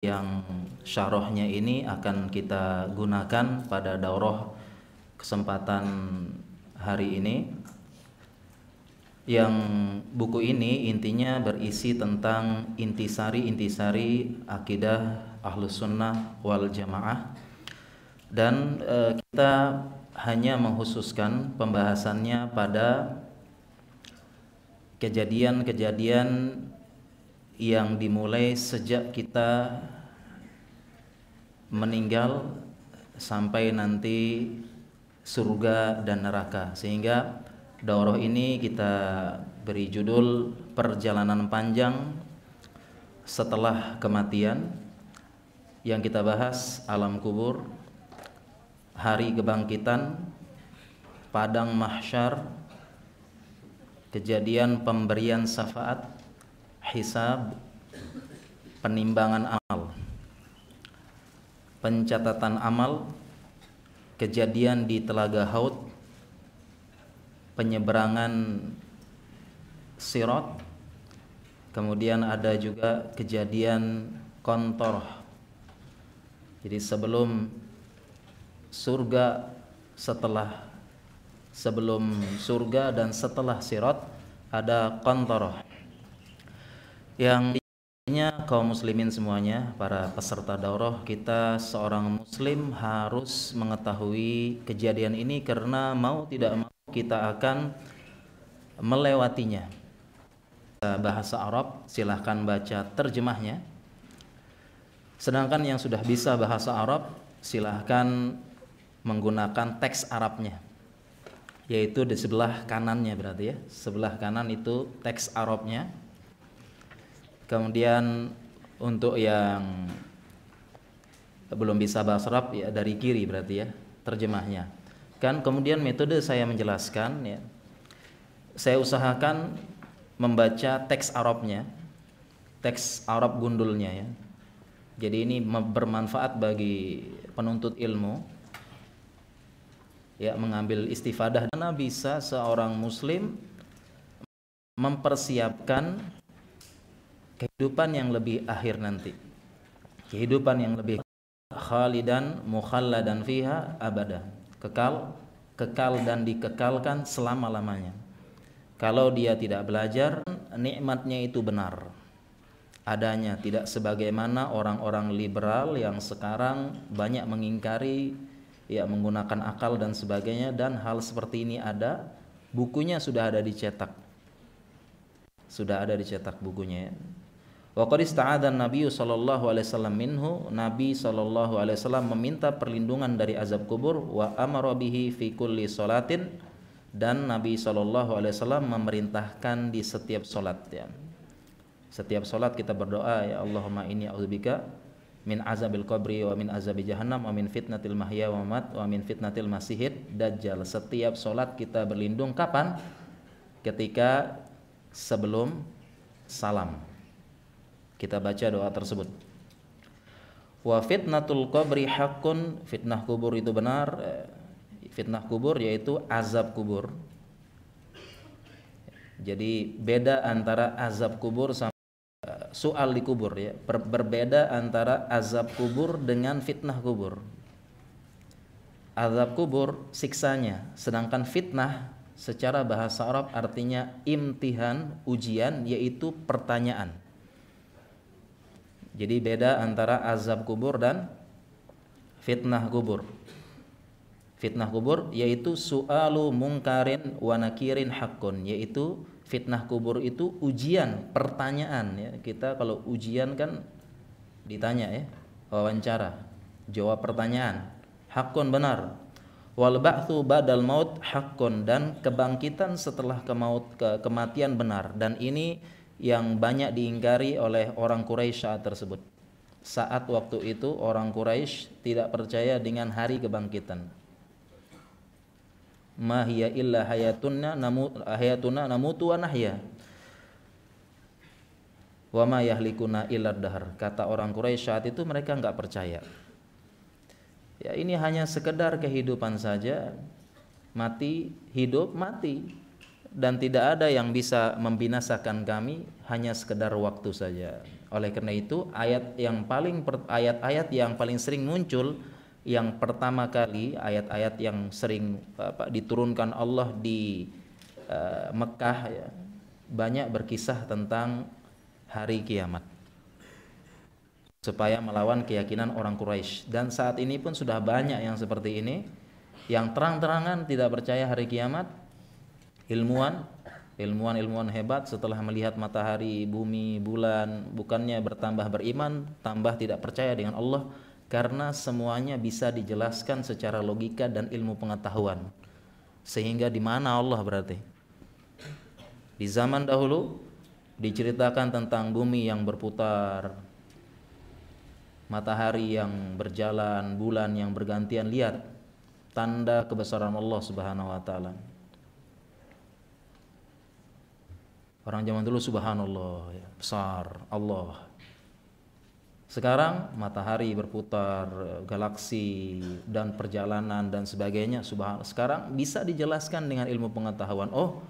yang syarohnya ini akan kita gunakan pada daurah kesempatan hari ini. Yang buku ini intinya berisi tentang intisari-intisari akidah ahlus sunnah wal jamaah. Dan e, kita hanya menghususkan pembahasannya pada kejadian-kejadian yang dimulai sejak kita meninggal sampai nanti surga dan neraka. Sehingga daurah ini kita beri judul perjalanan panjang setelah kematian. Yang kita bahas alam kubur hari kebangkitan padang mahsyar kejadian pemberian syafaat hisab penimbangan amal. Pencatatan amal kejadian di telaga Haud penyeberangan Sirot kemudian ada juga kejadian kontor. Jadi sebelum surga setelah sebelum surga dan setelah Sirot ada kontoroh yang intinya kaum muslimin semuanya para peserta daurah kita seorang muslim harus mengetahui kejadian ini karena mau tidak mau kita akan melewatinya. Bahasa Arab silahkan baca terjemahnya. Sedangkan yang sudah bisa bahasa Arab silahkan menggunakan teks Arabnya yaitu di sebelah kanannya berarti ya. Sebelah kanan itu teks Arabnya Kemudian untuk yang belum bisa bahasa Arab ya dari kiri berarti ya terjemahnya. Kan kemudian metode saya menjelaskan ya. Saya usahakan membaca teks Arabnya, teks Arab gundulnya ya. Jadi ini bermanfaat bagi penuntut ilmu ya mengambil istifadah karena bisa seorang muslim mempersiapkan kehidupan yang lebih akhir nanti. Kehidupan yang lebih khalidan mukhalladan fiha abada. Kekal kekal dan dikekalkan selama-lamanya. Kalau dia tidak belajar nikmatnya itu benar. Adanya tidak sebagaimana orang-orang liberal yang sekarang banyak mengingkari ya menggunakan akal dan sebagainya dan hal seperti ini ada bukunya sudah ada dicetak. Sudah ada dicetak bukunya ya. Wa qad ista'adha Nabi sallallahu alaihi wasallam minhu, Nabi sallallahu alaihi wasallam meminta perlindungan dari azab kubur wa amara bihi fi kulli salatin dan Nabi sallallahu alaihi wasallam memerintahkan di setiap salat ya. Setiap salat kita berdoa ya Allahumma inni a'udzubika min azabil qabri wa min azabi jahannam wa min fitnatil mahya wa mamat wa min fitnatil masihid dajjal. Setiap salat kita berlindung kapan? Ketika sebelum salam kita baca doa tersebut. Wa fitnatul qabri haqqun, fitnah kubur itu benar. Eh, fitnah kubur yaitu azab kubur. Jadi beda antara azab kubur sama eh, soal di kubur ya. Ber berbeda antara azab kubur dengan fitnah kubur. Azab kubur siksanya, sedangkan fitnah secara bahasa Arab artinya imtihan, ujian yaitu pertanyaan. Jadi beda antara azab kubur dan fitnah kubur. Fitnah kubur yaitu su'alu mungkarin wa nakirin hakun yaitu fitnah kubur itu ujian, pertanyaan ya. Kita kalau ujian kan ditanya ya, wawancara, jawab pertanyaan. Hakun benar. Wal ba'tsu badal maut hakun dan kebangkitan setelah kemaut ke kematian benar dan ini yang banyak diingkari oleh orang Quraisy saat tersebut. Saat waktu itu orang Quraisy tidak percaya dengan hari kebangkitan. Ma hiya illa hayatunna namu hayatuna namutu wa nahya. Wa ma yahlikuna illa dahar. Kata orang Quraisy saat itu mereka enggak percaya. Ya ini hanya sekedar kehidupan saja. Mati, hidup, mati. Dan tidak ada yang bisa membinasakan kami hanya sekedar waktu saja. Oleh karena itu ayat yang paling ayat-ayat yang paling sering muncul yang pertama kali ayat-ayat yang sering apa, diturunkan Allah di uh, Mekah ya, banyak berkisah tentang hari kiamat supaya melawan keyakinan orang Quraisy dan saat ini pun sudah banyak yang seperti ini yang terang-terangan tidak percaya hari kiamat ilmuwan ilmuwan-ilmuwan hebat setelah melihat matahari, bumi, bulan bukannya bertambah beriman, tambah tidak percaya dengan Allah karena semuanya bisa dijelaskan secara logika dan ilmu pengetahuan. Sehingga di mana Allah berarti? Di zaman dahulu diceritakan tentang bumi yang berputar, matahari yang berjalan, bulan yang bergantian lihat tanda kebesaran Allah Subhanahu wa taala. Orang zaman dulu subhanallah ya, besar Allah. Sekarang matahari berputar, galaksi dan perjalanan dan sebagainya subhanallah. Sekarang bisa dijelaskan dengan ilmu pengetahuan. Oh,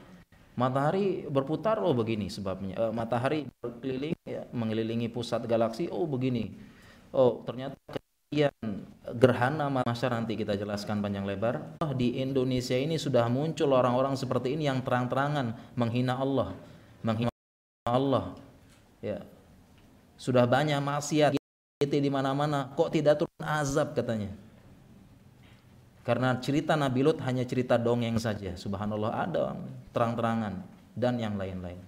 matahari berputar oh begini sebabnya e, matahari berkeliling ya, mengelilingi pusat galaksi oh begini oh ternyata kejadian gerhana masa nanti kita jelaskan panjang lebar oh, di Indonesia ini sudah muncul orang-orang seperti ini yang terang-terangan menghina Allah menghina Allah ya sudah banyak maksiat di mana-mana kok tidak turun azab katanya karena cerita Nabi Lut hanya cerita dongeng saja. Subhanallah ada terang-terangan dan yang lain-lain.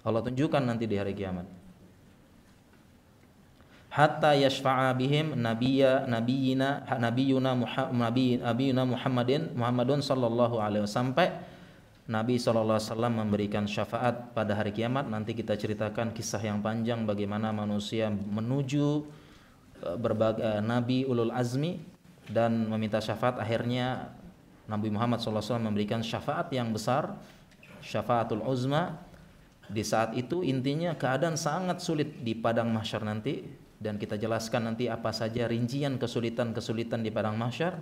Allah tunjukkan nanti di hari kiamat. Hatta yashfa'a bihim nabiyya nabiyina nabiyuna nabiyuna Muhammadin Muhammadun sallallahu alaihi wasallam sampai Nabi SAW memberikan syafaat pada hari kiamat. Nanti kita ceritakan kisah yang panjang bagaimana manusia menuju eh, berbagai eh, nabi ulul azmi dan meminta syafaat. Akhirnya Nabi Muhammad SAW memberikan syafaat yang besar syafaatul uzma. Di saat itu intinya keadaan sangat sulit di padang mahsyar nanti. Dan kita jelaskan nanti apa saja rincian kesulitan-kesulitan di padang mahsyar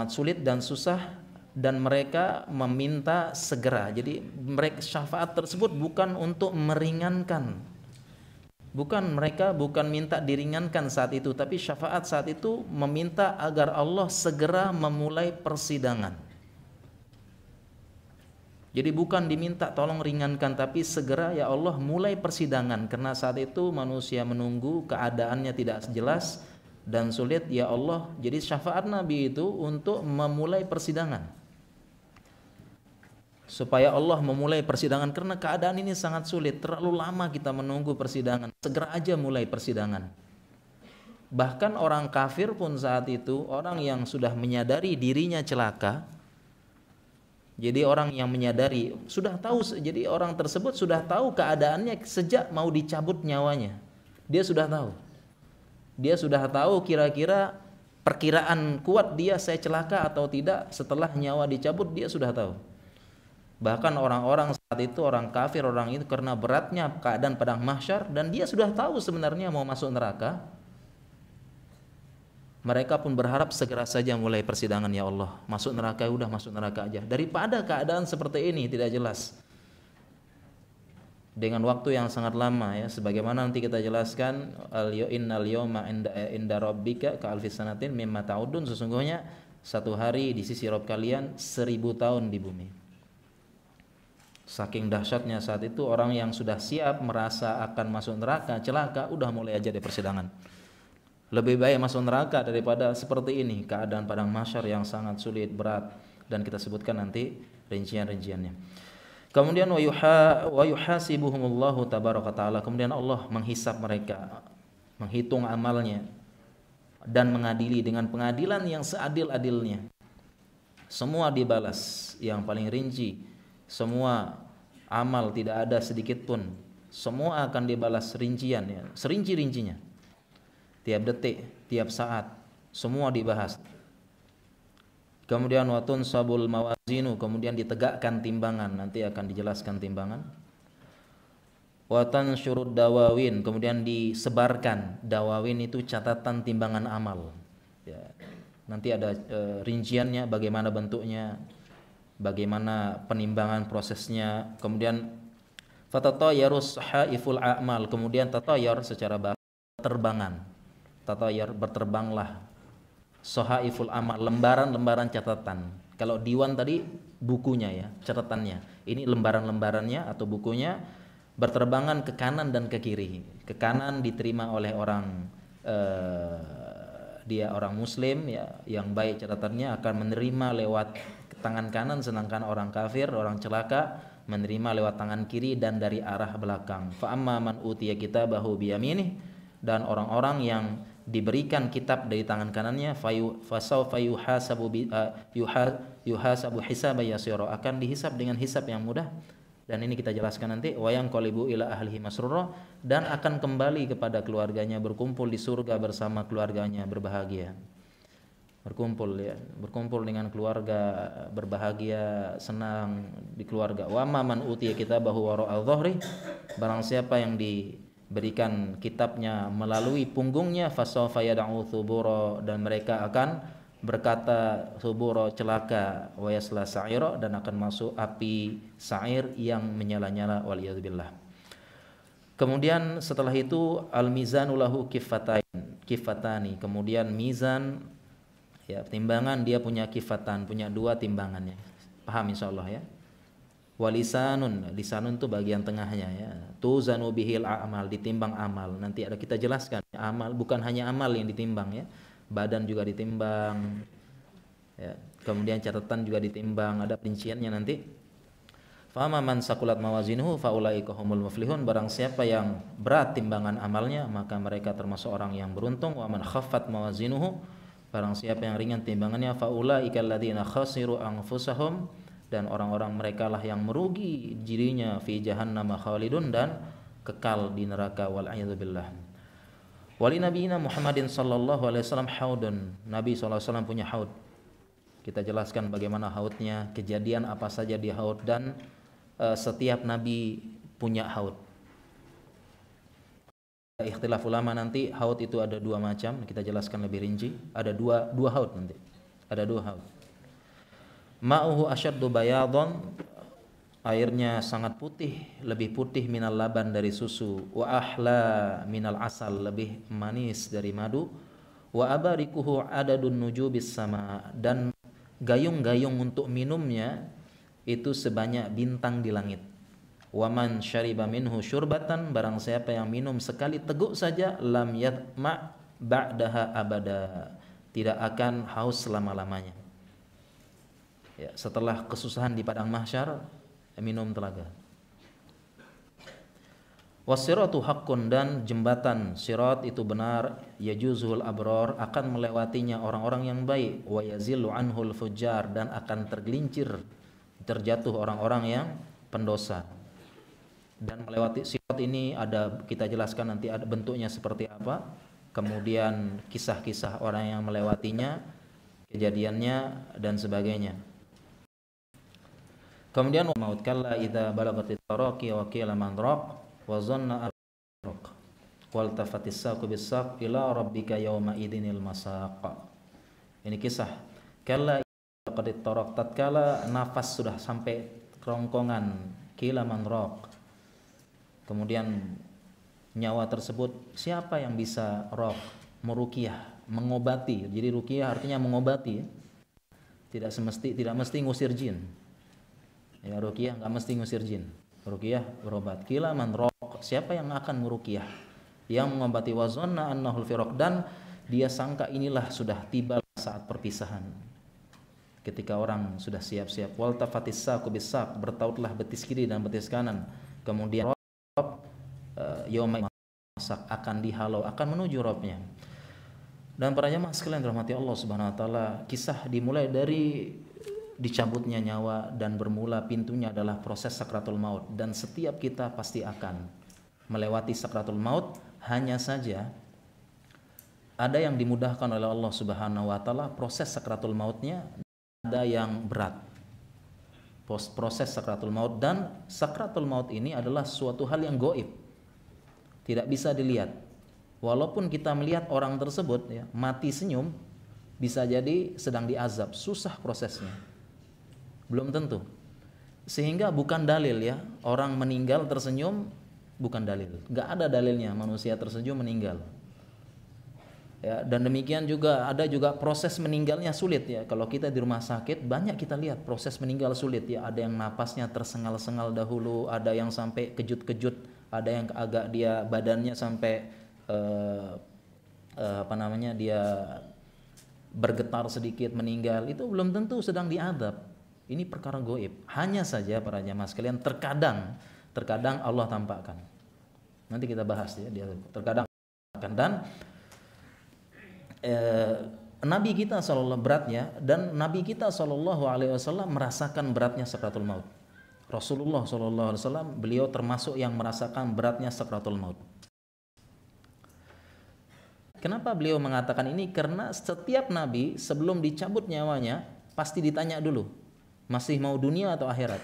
sangat sulit dan susah dan mereka meminta segera. Jadi mereka syafaat tersebut bukan untuk meringankan. Bukan mereka bukan minta diringankan saat itu, tapi syafaat saat itu meminta agar Allah segera memulai persidangan. Jadi bukan diminta tolong ringankan tapi segera ya Allah mulai persidangan. Karena saat itu manusia menunggu keadaannya tidak jelas dan sulit ya Allah. Jadi syafaat Nabi itu untuk memulai persidangan. Supaya Allah memulai persidangan. Karena keadaan ini sangat sulit. Terlalu lama kita menunggu persidangan. Segera aja mulai persidangan. Bahkan orang kafir pun saat itu orang yang sudah menyadari dirinya celaka jadi orang yang menyadari sudah tahu jadi orang tersebut sudah tahu keadaannya sejak mau dicabut nyawanya. Dia sudah tahu dia sudah tahu kira-kira perkiraan kuat dia saya celaka atau tidak setelah nyawa dicabut dia sudah tahu Bahkan orang-orang saat itu orang kafir orang itu karena beratnya keadaan padang mahsyar dan dia sudah tahu sebenarnya mau masuk neraka. Mereka pun berharap segera saja mulai persidangan ya Allah. Masuk neraka udah masuk neraka aja. Daripada keadaan seperti ini tidak jelas. Dengan waktu yang sangat lama ya sebagaimana nanti kita jelaskan al innal yawma inda inda rabbika ka alfi sanatin mimma ta'udun sesungguhnya satu hari di sisi Rob kalian seribu tahun di bumi. Saking dahsyatnya saat itu orang yang sudah siap merasa akan masuk neraka, celaka, udah mulai aja di persidangan. Lebih baik masuk neraka daripada seperti ini, keadaan padang masyar yang sangat sulit, berat dan kita sebutkan nanti rincian-rinciannya. Kemudian wa yuhasibuhumullahu tabaraka taala. Kemudian Allah menghisap mereka, menghitung amalnya dan mengadili dengan pengadilan yang seadil-adilnya. Semua dibalas yang paling rinci semua amal tidak ada sedikit pun semua akan dibalas rincian ya serinci-rincinya tiap detik tiap saat semua dibahas kemudian watun sabul mawazinu kemudian ditegakkan timbangan. Nanti akan dijelaskan timbangan. Watan syurud dawawin kemudian disebarkan. Dawawin itu catatan timbangan amal. Ya. Nanti ada e, rinciannya bagaimana bentuknya bagaimana penimbangan prosesnya. Kemudian fatatayarus haiful a'mal kemudian tatayar secara terbangan. Tatayar berterbanglah sohaiful amal lembaran-lembaran catatan. Kalau diwan tadi bukunya ya catatannya. Ini lembaran-lembarannya atau bukunya berterbangan ke kanan dan ke kiri. Ke kanan diterima oleh orang uh, dia orang muslim ya yang baik catatannya akan menerima lewat tangan kanan sedangkan orang kafir orang celaka menerima lewat tangan kiri dan dari arah belakang. Fa amma man utiya kitabahu biyaminih dan orang-orang yang diberikan kitab dari tangan kanannya fayu fasau fayuhasabu uh, yuhasabu hisaba yasira akan dihisab dengan hisab yang mudah. Dan ini kita jelaskan nanti. Wayang qalibu ila ahlihi masrura dan akan kembali kepada keluarganya berkumpul di surga bersama keluarganya berbahagia. Berkumpul ya. Berkumpul dengan keluarga berbahagia senang di keluarga. Wa man utiya kitabahu wara dhahri. Barang siapa yang diberikan kitabnya melalui punggungnya fasawfa yad'u thubura dan mereka akan berkata suburo celaka wa yasla sa'ira dan akan masuk api sa'ir yang menyala-nyala waliyadzubillah. Kemudian setelah itu al mizanu lahu kifatain, kifatani. Kemudian mizan ya timbangan dia punya kifatan, punya dua timbangannya. Paham insyaallah ya. Walisanun, lisanun itu bagian tengahnya ya. Tuzanu bihil amal, ditimbang amal. Nanti ada kita jelaskan amal bukan hanya amal yang ditimbang ya. Badan juga ditimbang ya. Kemudian catatan juga ditimbang ada rinciannya nanti. Fama man sakulat mawazinuhu faulaika humul muflihun. Barang siapa yang berat timbangan amalnya maka mereka termasuk orang yang beruntung. Wa man khaffat mawazinuhu barang siapa yang ringan timbangannya faulaika alladziina khasiru anfusahum dan orang-orang mereka lah yang merugi dirinya fi jahannam khalidun dan kekal di neraka wal billah Wali Nabi Muhammadin sallallahu alaihi wasallam haudun. Nabi sallallahu alaihi wasallam punya haud. Kita jelaskan bagaimana haudnya, kejadian apa saja di haud dan uh, setiap nabi punya haud. Ikhtilaf ulama nanti haud itu ada dua macam, kita jelaskan lebih rinci. Ada dua dua haud nanti. Ada dua haud. Ma'uhu asyaddu bayadun airnya sangat putih lebih putih minal laban dari susu. Wa ahla minal asal lebih manis dari madu. Wa abarikuhu adadun nujubis sama. Dan gayung-gayung untuk minumnya itu sebanyak bintang di langit. Waman syariba minhu syurbatan barang siapa yang minum sekali teguk saja lam yatma ba'daha abada. Tidak akan haus selama-lamanya ya, setelah kesusahan di padang mahsyar minum telaga. Wasiratu haqqun dan jembatan sirat itu benar yajuzul abror akan melewatinya orang-orang yang baik wa yazillu anhul fujar dan akan tergelincir terjatuh orang-orang yang pendosa. Dan melewati sirat ini ada kita jelaskan nanti ada bentuknya seperti apa, kemudian kisah-kisah orang yang melewatinya, kejadiannya dan sebagainya. Kemudian maut kalla idza balagatit taraqi wa qila man raq wa zanna raq wal tafatis saqu bis saq ila rabbika yawma idinil masaq. Ini kisah. Kalla balagatit taraq. Tatkala nafas sudah sampai kerongkongan kila man raq. Kemudian nyawa tersebut siapa yang bisa raq? Merukiah mengobati. Jadi rukiah artinya mengobati tidak semesti tidak mesti ngusir jin Ya ruqyah nggak mesti ngusir jin. Ruqyah berobat. Kila man rok. Siapa yang akan meruqyah? Yang mengobati wazonna annahul firaq dan dia sangka inilah sudah tiba saat perpisahan. Ketika orang sudah siap-siap wal tafatis saku bisak bertautlah betis kiri dan betis kanan. Kemudian rob uh, masak akan dihalau akan menuju robnya. Dan para jamaah sekalian rahmati Allah Subhanahu wa taala, kisah dimulai dari dicabutnya nyawa dan bermula pintunya adalah proses sakratul maut. Dan setiap kita pasti akan melewati sakratul maut. Hanya saja ada yang dimudahkan oleh Allah Subhanahu wa taala proses sakratul mautnya ada yang berat. Proses sakratul maut. Dan sakratul maut ini adalah suatu hal yang goib. Tidak bisa dilihat. Walaupun kita melihat orang tersebut ya mati senyum bisa jadi sedang diazab, susah prosesnya. Belum tentu. Sehingga bukan dalil ya, orang meninggal tersenyum bukan dalil. Gak ada dalilnya manusia tersenyum meninggal. Ya, dan demikian juga ada juga proses meninggalnya sulit ya. Kalau kita di rumah sakit banyak kita lihat proses meninggal sulit ya. Ada yang napasnya tersengal-sengal dahulu, ada yang sampai kejut-kejut, ada yang agak dia badannya sampai uh, uh, apa namanya dia bergetar sedikit meninggal itu belum tentu sedang diadab ini perkara goib. Hanya saja para jamaah sekalian terkadang terkadang Allah tampakkan. Nanti kita bahas ya dia terkadang dan eh, Nabi kita sallallahu beratnya dan Nabi kita sallallahu alaihi wasallam merasakan beratnya sakratul maut. Rasulullah sallallahu alaihi wasallam beliau termasuk yang merasakan beratnya sakratul maut. Kenapa beliau mengatakan ini? Karena setiap nabi sebelum dicabut nyawanya pasti ditanya dulu, masih mau dunia atau akhirat?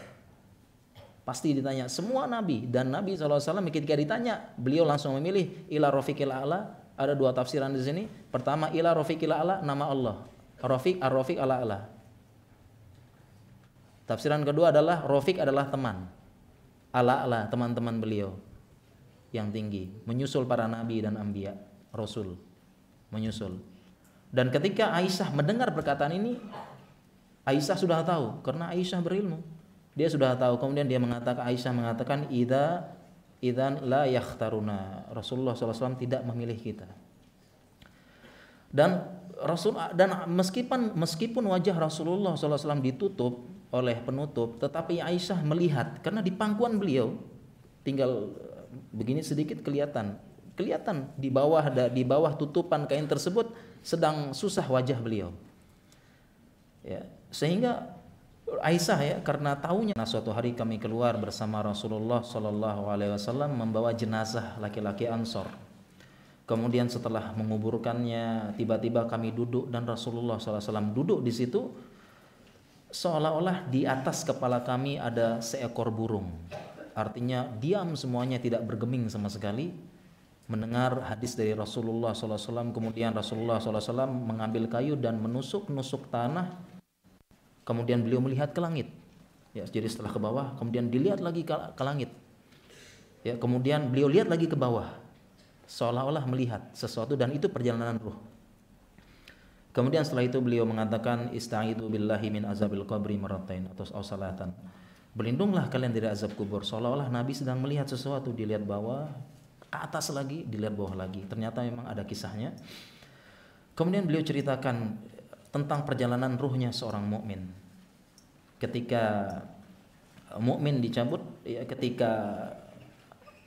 Pasti ditanya semua nabi dan Nabi SAW ketika ditanya beliau langsung memilih ila rofiqil a'la ada dua tafsiran di sini. Pertama ila rofiqil a'la nama Allah. Rofiq ar-rofiq ala ala. Tafsiran kedua adalah rofiq adalah teman. Ala ala teman-teman beliau yang tinggi menyusul para nabi dan ambia rasul menyusul. Dan ketika Aisyah mendengar perkataan ini, Aisyah sudah tahu karena Aisyah berilmu. Dia sudah tahu. Kemudian dia mengatakan Aisyah mengatakan ida idan la yakhtaruna. Rasulullah SAW tidak memilih kita. Dan Rasul dan meskipun meskipun wajah Rasulullah SAW ditutup oleh penutup, tetapi Aisyah melihat karena di pangkuan beliau tinggal begini sedikit kelihatan kelihatan di bawah di bawah tutupan kain tersebut sedang susah wajah beliau. Ya, sehingga Aisyah ya karena tahunya nah suatu hari kami keluar bersama Rasulullah Shallallahu Alaihi Wasallam membawa jenazah laki-laki Ansor. Kemudian setelah menguburkannya, tiba-tiba kami duduk dan Rasulullah SAW duduk di situ, seolah-olah di atas kepala kami ada seekor burung. Artinya diam semuanya tidak bergeming sama sekali mendengar hadis dari Rasulullah SAW kemudian Rasulullah SAW mengambil kayu dan menusuk-nusuk tanah kemudian beliau melihat ke langit. Ya jadi setelah ke bawah kemudian dilihat lagi ke, ke langit. Ya kemudian beliau lihat lagi ke bawah. Seolah-olah melihat sesuatu dan itu perjalanan ruh. Kemudian setelah itu beliau mengatakan ista'idu billahi min azabil qabri maratain atau salatan. Berlindunglah kalian dari azab kubur. Seolah-olah Nabi sedang melihat sesuatu. Dilihat bawah ke atas lagi, dilihat bawah lagi. Ternyata memang ada kisahnya. Kemudian beliau ceritakan tentang perjalanan ruhnya seorang mukmin. Ketika mukmin dicabut, ya ketika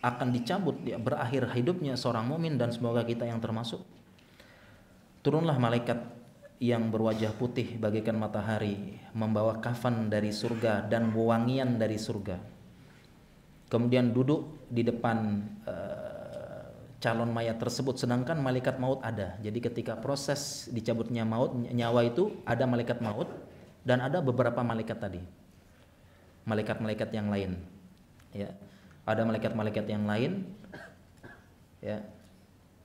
akan dicabut, ya berakhir hidupnya seorang mukmin dan semoga kita yang termasuk. Turunlah malaikat yang berwajah putih bagaikan matahari, membawa kafan dari surga dan wangian dari surga. Kemudian duduk di depan uh, calon mayat tersebut sedangkan malaikat maut ada. Jadi ketika proses dicabutnya maut nyawa itu ada malaikat maut dan ada beberapa malaikat tadi. Malaikat-malaikat yang lain. Ya. Ada malaikat-malaikat yang lain ya.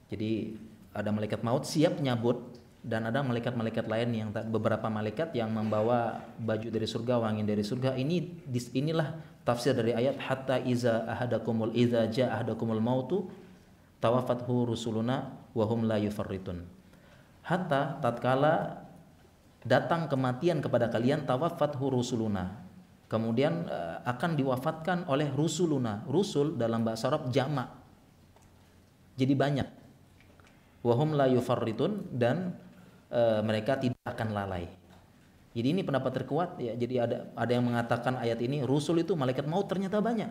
Jadi ada malaikat maut siap nyabut dan ada malaikat-malaikat lain yang beberapa malaikat yang membawa baju dari surga, wangi dari surga. Ini inilah tafsir dari ayat hatta iza ahadakumul iza ja ahadakumul mautu tawafathu rusuluna wahum la yufarritun. Hatta tatkala datang kematian kepada kalian tawafathu rusuluna. Kemudian uh, akan diwafatkan oleh rusuluna. Rusul dalam bahasa Arab jamak jadi banyak. Wahum la yufarritun dan uh, mereka tidak akan lalai. Jadi ini pendapat terkuat ya. Jadi ada ada yang mengatakan ayat ini rusul itu malaikat maut ternyata banyak.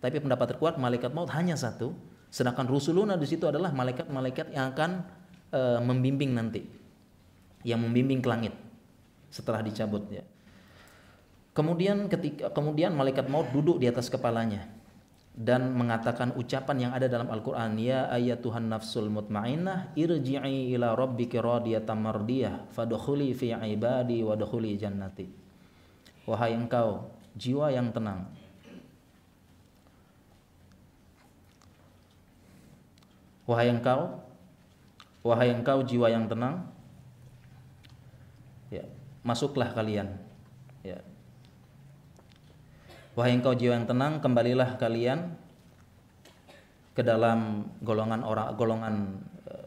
Tapi pendapat terkuat malaikat maut hanya satu Sedangkan rusuluna di situ adalah malaikat-malaikat yang akan e, membimbing nanti, yang membimbing ke langit setelah dicabut ya. Kemudian ketika kemudian malaikat maut duduk di atas kepalanya dan mengatakan ucapan yang ada dalam Al-Qur'an ya Tuhan nafsul mutmainnah irji'i ila rabbiki radiyatan mardiyah fadkhuli fi ibadi wadkhuli jannati wahai engkau jiwa yang tenang Wahai engkau, wahai engkau jiwa yang tenang, ya masuklah kalian ya. Wahai engkau jiwa yang tenang kembalilah kalian ke dalam golongan orang golongan uh,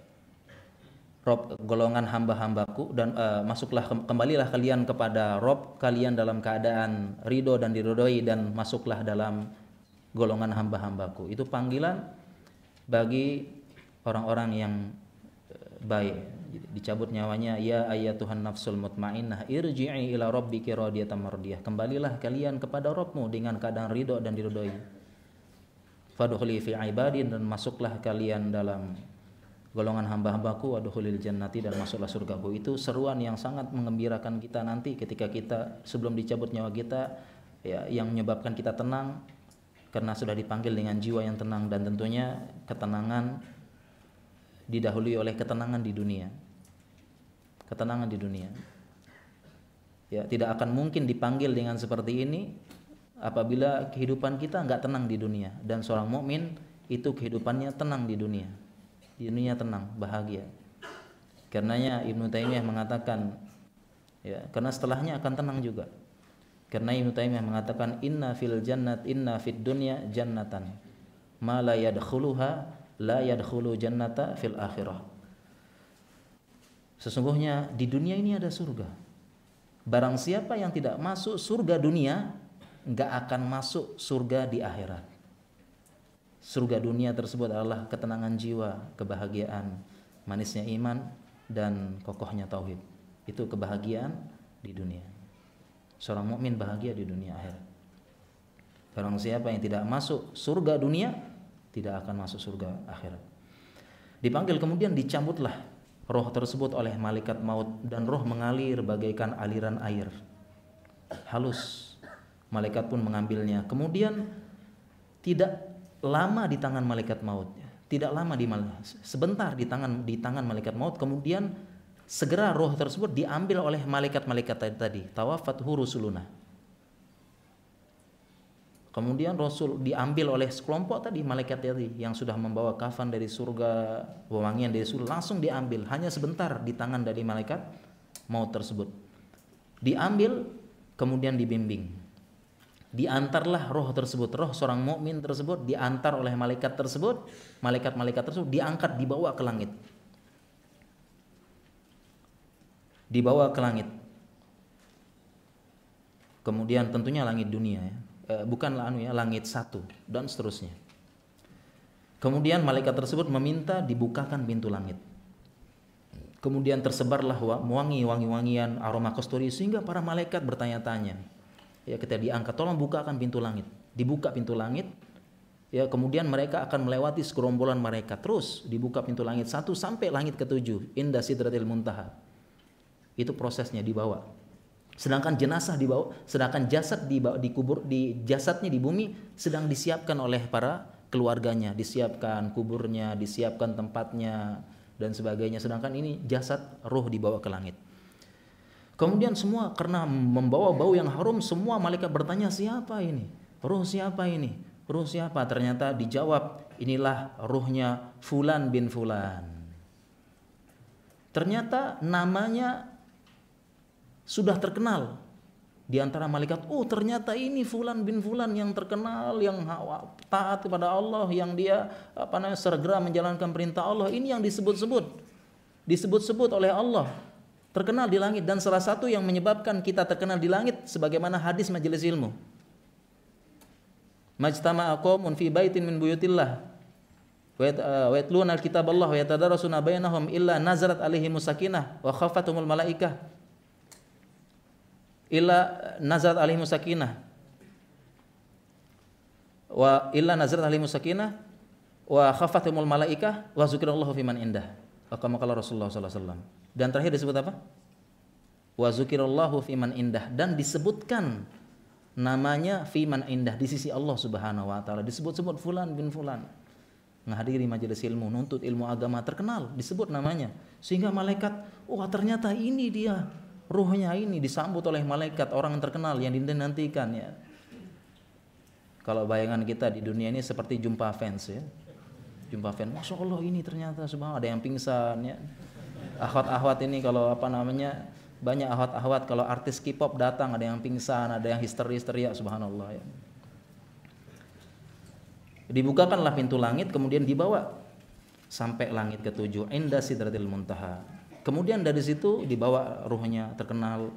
Rob golongan hamba-hambaku dan uh, masuklah kembalilah kalian kepada Rob kalian dalam keadaan ridho dan diridhoi dan masuklah dalam golongan hamba-hambaku. Itu panggilan bagi orang-orang yang uh, baik. Dicabut nyawanya ya Tuhan nafsul mutmainnah irji'i ila rabbiki radiyatan mardiyah. Kembalilah kalian kepada Rabbmu dengan keadaan ridho dan diridhoi. Fadkhuli fi ibadi dan masuklah kalian dalam golongan hamba-hambaku wadkhulil jannati dan masuklah surgaku. Itu seruan yang sangat mengembirakan kita nanti ketika kita sebelum dicabut nyawa kita ya yang menyebabkan kita tenang karena sudah dipanggil dengan jiwa yang tenang dan tentunya ketenangan didahului oleh ketenangan di dunia. Ketenangan di dunia. Ya tidak akan mungkin dipanggil dengan seperti ini apabila kehidupan kita nggak tenang di dunia. Dan seorang mukmin itu kehidupannya tenang di dunia. Di dunia tenang bahagia. Karenanya Ibnu Taimiyah mengatakan ya karena setelahnya akan tenang juga. Karena Ibnu Taimiyah mengatakan inna fil jannat inna fid dunya jannatan ma la yadkhuluha la yadkhulu jannata fil akhirah sesungguhnya di dunia ini ada surga barang siapa yang tidak masuk surga dunia nggak akan masuk surga di akhirat. Surga dunia tersebut adalah ketenangan jiwa, kebahagiaan, manisnya iman dan kokohnya tauhid. Itu kebahagiaan di dunia. Seorang mukmin bahagia di dunia akhirat. Barang siapa yang tidak masuk surga dunia, tidak akan masuk surga akhirat. Dipanggil kemudian dicambutlah roh tersebut oleh malaikat maut dan roh mengalir bagaikan aliran air. Halus malaikat pun mengambilnya. Kemudian tidak lama di tangan malaikat maut, tidak lama di sebentar di tangan di tangan malaikat maut. Kemudian segera roh tersebut diambil oleh malaikat-malaikat tadi, tawafat hurusuluna. Kemudian Rasul diambil oleh sekelompok tadi malaikat tadi yang sudah membawa kafan dari surga, wewangian dari surga langsung diambil. Hanya sebentar di tangan dari malaikat maut tersebut. Diambil kemudian dibimbing. Diantarlah roh tersebut roh seorang mukmin tersebut diantar oleh malaikat tersebut malaikat-malaikat tersebut diangkat dibawa ke langit. Dibawa ke langit. Kemudian tentunya langit dunia ya e, bukan anu ya langit satu dan seterusnya. Kemudian malaikat tersebut meminta dibukakan pintu langit. Kemudian tersebarlah wangi wangi-wangian aroma kasturi sehingga para malaikat bertanya-tanya ya ketika diangkat tolong bukakan pintu langit. Dibuka pintu langit ya kemudian mereka akan melewati segerombolan mereka. Terus dibuka pintu langit satu sampai langit ketujuh indah sidratil muntaha. Itu prosesnya dibawa sedangkan jenazah dibawa sedangkan jasad dibawa dikubur di jasadnya di bumi sedang disiapkan oleh para keluarganya disiapkan kuburnya disiapkan tempatnya dan sebagainya sedangkan ini jasad roh dibawa ke langit Kemudian semua karena membawa bau yang harum, semua malaikat bertanya siapa ini? Ruh siapa ini? Ruh siapa? Ternyata dijawab, inilah ruhnya Fulan bin Fulan. Ternyata namanya sudah terkenal di antara malaikat. Oh, ternyata ini Fulan bin Fulan yang terkenal, yang taat kepada Allah, yang dia apa namanya segera menjalankan perintah Allah. Ini yang disebut-sebut. Disebut-sebut oleh Allah terkenal di langit dan salah satu yang menyebabkan kita terkenal di langit sebagaimana hadis majelis ilmu. Majtama'a qaumun fi baitin min buyutillah wa uh, yatluna alkitab Allah wa yatadarasuna bainahum illa nazarat alaihim sakinah wa khafatumul malaikah illa nazarat alaihim sakinah wa illa nazarat alaihim sakinah wa khafatumul malaikah wa zikrullahu fiman indah. Kama kala Rasulullah sallallahu alaihi wasallam. Dan terakhir disebut apa? Wa zukirallahu fiman indah dan disebutkan namanya fiman indah di sisi Allah Subhanahu wa taala. Disebut-sebut fulan bin fulan. Menghadiri majelis ilmu, nuntut ilmu agama terkenal, disebut namanya. Sehingga malaikat, wah oh, ternyata ini dia. Ruhnya ini disambut oleh malaikat orang terkenal yang dinantikan ya. Kalau bayangan kita di dunia ini seperti jumpa fans ya. Jumpa fans, Masya Allah ini ternyata subhanallah ada yang pingsan ya akhwat-akhwat ini kalau apa namanya Banyak ahwat-ahwat kalau artis K-pop datang ada yang pingsan, ada yang histeris-teriak subhanallah ya. Dibukakanlah pintu langit kemudian dibawa sampai langit ketujuh indah sidratil muntaha. Kemudian dari situ dibawa ruhnya terkenal.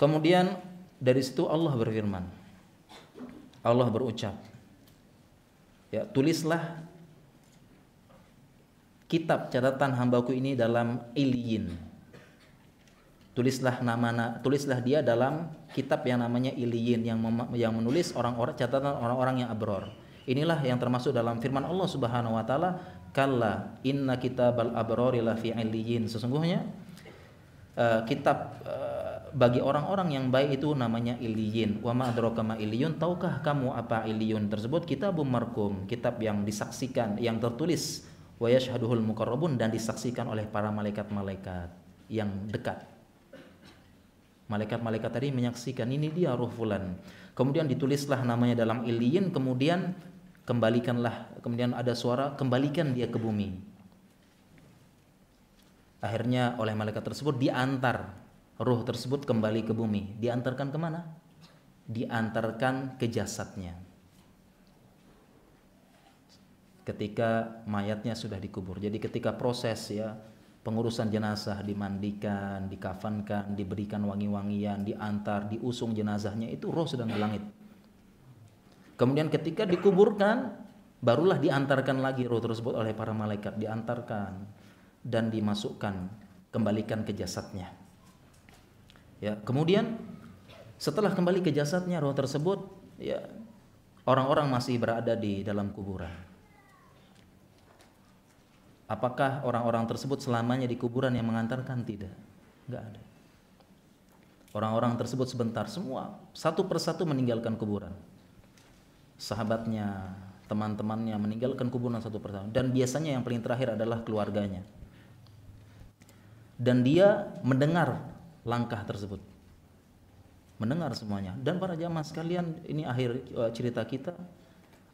Kemudian dari situ Allah berfirman. Allah berucap. Ya, tulislah kitab catatan hambaku ini dalam iliyin tulislah nama tulislah dia dalam kitab yang namanya iliyin yang yang menulis orang-orang catatan orang-orang yang abror inilah yang termasuk dalam firman Allah Subhanahu wa taala kalla inna kitabal abrori la fi iliyin sesungguhnya uh, kitab uh, bagi orang-orang yang baik itu namanya iliyin wa ma adraka ma iliyun tahukah kamu apa iliyun tersebut? Kitabum markum kitab yang disaksikan yang tertulis. Wa yashhaduhul muqarrabun dan disaksikan oleh para malaikat-malaikat yang dekat. Malaikat-malaikat tadi menyaksikan ini dia ruh fulan. Kemudian ditulislah namanya dalam iliyin, kemudian kembalikanlah, kemudian ada suara kembalikan dia ke bumi. Akhirnya oleh malaikat tersebut diantar ruh tersebut kembali ke bumi. Diantarkan ke mana? Diantarkan ke jasadnya ketika mayatnya sudah dikubur. Jadi ketika proses ya pengurusan jenazah dimandikan, dikafankan, diberikan wangi-wangian, diantar, diusung jenazahnya itu roh sedang di langit. Kemudian ketika dikuburkan barulah diantarkan lagi roh tersebut oleh para malaikat, diantarkan dan dimasukkan kembalikan ke jasadnya. Ya, kemudian setelah kembali ke jasadnya roh tersebut ya orang-orang masih berada di dalam kuburan Apakah orang-orang tersebut selamanya di kuburan yang mengantarkan? Tidak. Enggak ada. Orang-orang tersebut sebentar semua satu persatu meninggalkan kuburan. Sahabatnya, teman-temannya meninggalkan kuburan satu persatu dan biasanya yang paling terakhir adalah keluarganya. Dan dia mendengar langkah tersebut. Mendengar semuanya. Dan para jamaah sekalian, ini akhir eh, cerita kita,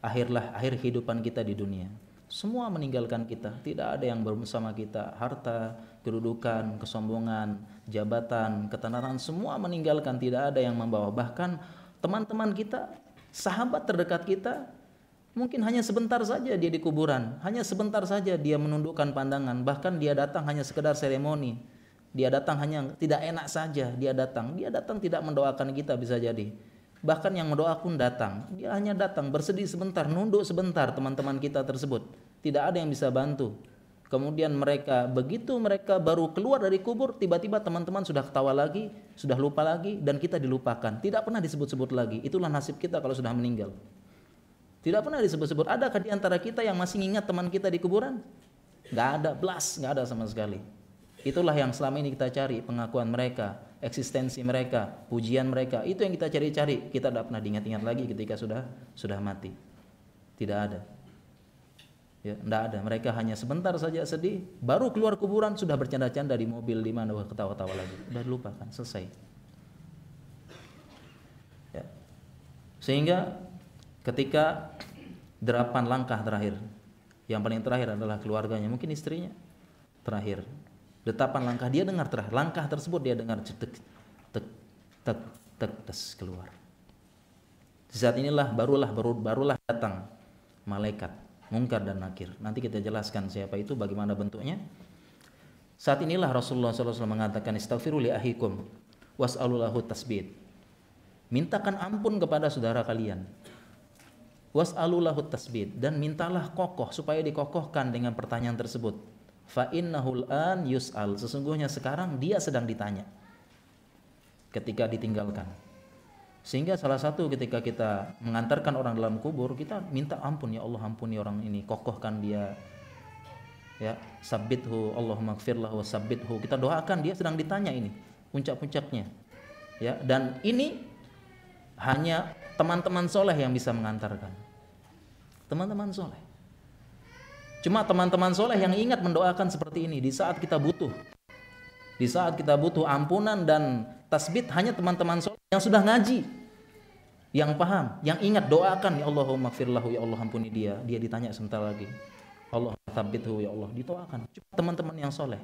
akhirlah akhir kehidupan kita di dunia semua meninggalkan kita, tidak ada yang bersama kita. Harta, kedudukan, kesombongan, jabatan, ketenaran, semua meninggalkan, tidak ada yang membawa. Bahkan teman-teman kita, sahabat terdekat kita, mungkin hanya sebentar saja dia di kuburan, hanya sebentar saja dia menundukkan pandangan, bahkan dia datang hanya sekedar seremoni. Dia datang hanya tidak enak saja, dia datang. Dia datang tidak mendoakan kita bisa jadi. Bahkan yang mendoa pun datang. Dia hanya datang bersedih sebentar, nunduk sebentar teman-teman kita tersebut. Tidak ada yang bisa bantu. Kemudian mereka begitu mereka baru keluar dari kubur, tiba-tiba teman-teman sudah ketawa lagi, sudah lupa lagi dan kita dilupakan. Tidak pernah disebut-sebut lagi. Itulah nasib kita kalau sudah meninggal. Tidak pernah disebut-sebut. Adakah di antara kita yang masih ingat teman kita di kuburan? Gak ada, blas, gak ada sama sekali. Itulah yang selama ini kita cari pengakuan mereka eksistensi mereka, pujian mereka. Itu yang kita cari-cari. Kita tidak pernah diingat-ingat lagi ketika sudah sudah mati. Tidak ada. Ya, tidak ada. Mereka hanya sebentar saja sedih, baru keluar kuburan sudah bercanda-canda di mobil di mana ketawa-tawa lagi. Sudah dilupakan, selesai. Ya. Sehingga ketika delapan langkah terakhir, yang paling terakhir adalah keluarganya, mungkin istrinya terakhir detapan langkah dia dengar terakhir langkah tersebut dia dengar cetek tek tek tek tes keluar saat inilah barulah baru barulah datang malaikat mungkar dan nakir. Nanti kita jelaskan siapa itu bagaimana bentuknya. Saat inilah Rasulullah SAW mengatakan istaghfiru li ahikum was'alulahu tasbid mintakan ampun kepada saudara kalian. Was'alulahu tasbid dan mintalah kokoh supaya dikokohkan dengan pertanyaan tersebut. Fa innahul an yus'al. Sesungguhnya sekarang dia sedang ditanya. Ketika ditinggalkan sehingga salah satu ketika kita mengantarkan orang dalam kubur kita minta ampun ya Allah ampuni orang ini kokohkan dia. Ya sabithu Allahumma gfirlah wa sabithu kita doakan dia sedang ditanya ini puncak-puncaknya. Ya dan ini hanya teman-teman soleh yang bisa mengantarkan. Teman-teman soleh. Cuma teman-teman soleh yang ingat mendoakan seperti ini di saat kita butuh. Di saat kita butuh ampunan dan tasbih hanya teman-teman soleh yang sudah ngaji. Yang paham, yang ingat doakan ya Allahumma firlahu ya Allah ampuni dia. Dia ditanya sebentar lagi. Allah tabithu ya Allah ditoakan. Cuma teman-teman yang soleh.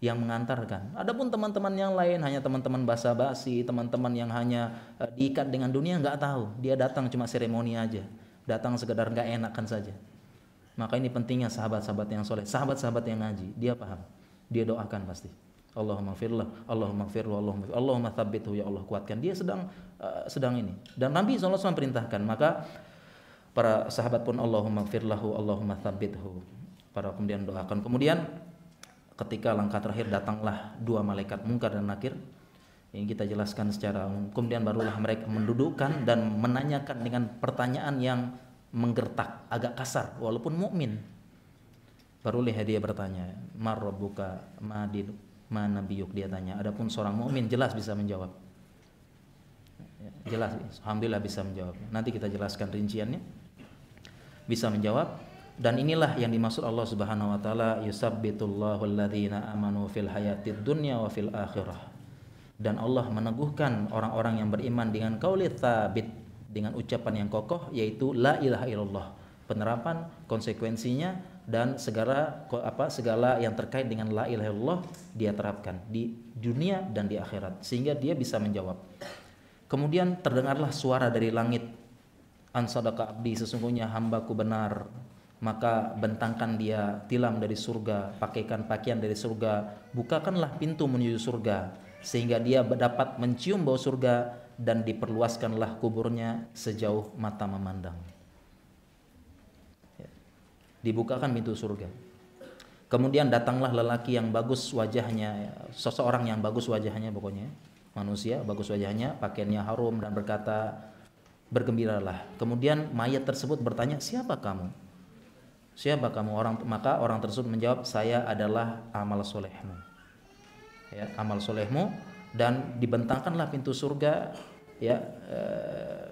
yang mengantarkan. Adapun teman-teman yang lain hanya teman-teman basa-basi, teman-teman yang hanya uh, diikat dengan dunia nggak tahu. Dia datang cuma seremoni aja, datang sekedar nggak enakan saja. Maka ini pentingnya sahabat-sahabat yang soleh, sahabat-sahabat yang ngaji, dia paham, dia doakan pasti. Allahumma firlah, Allahumma firlah, Allahumma firlah, Allahumma thabbithu ya Allah kuatkan. Dia sedang uh, sedang ini. Dan Nabi SAW perintahkan, maka para sahabat pun Allahumma firlahu, Allahumma thabbithu. Para kemudian doakan. Kemudian ketika langkah terakhir datanglah dua malaikat mungkar dan nakir yang kita jelaskan secara umum kemudian barulah mereka mendudukkan dan menanyakan dengan pertanyaan yang menggertak agak kasar walaupun mukmin barulah dia bertanya marrobuka madin mana biyuk dia tanya. Adapun seorang mukmin jelas bisa menjawab. Jelas alhamdulillah bisa menjawab. Nanti kita jelaskan rinciannya. Bisa menjawab. Dan inilah yang dimaksud Allah Subhanahu wa taala yusabbitullahu alladzina amanu fil hayatid dunya wa fil akhirah. Dan Allah meneguhkan orang-orang yang beriman dengan qauli tsabit dengan ucapan yang kokoh yaitu la ilaha illallah. Penerapan konsekuensinya dan segala apa segala yang terkait dengan la ilaha illallah dia terapkan di dunia dan di akhirat sehingga dia bisa menjawab. Kemudian terdengarlah suara dari langit an sadaqa abdi sesungguhnya hambaku benar maka bentangkan dia tilam dari surga, pakaikan pakaian dari surga, bukakanlah pintu menuju surga sehingga dia dapat mencium bau surga dan diperluaskanlah kuburnya sejauh mata memandang. Dibukakan pintu surga. Kemudian datanglah lelaki yang bagus wajahnya, seseorang yang bagus wajahnya pokoknya, manusia bagus wajahnya, pakaiannya harum dan berkata, bergembiralah. Kemudian mayat tersebut bertanya, siapa kamu? Siapa kamu orang maka orang tersebut menjawab saya adalah amal solehmu. Ya, amal solehmu dan dibentangkanlah pintu surga ya eh,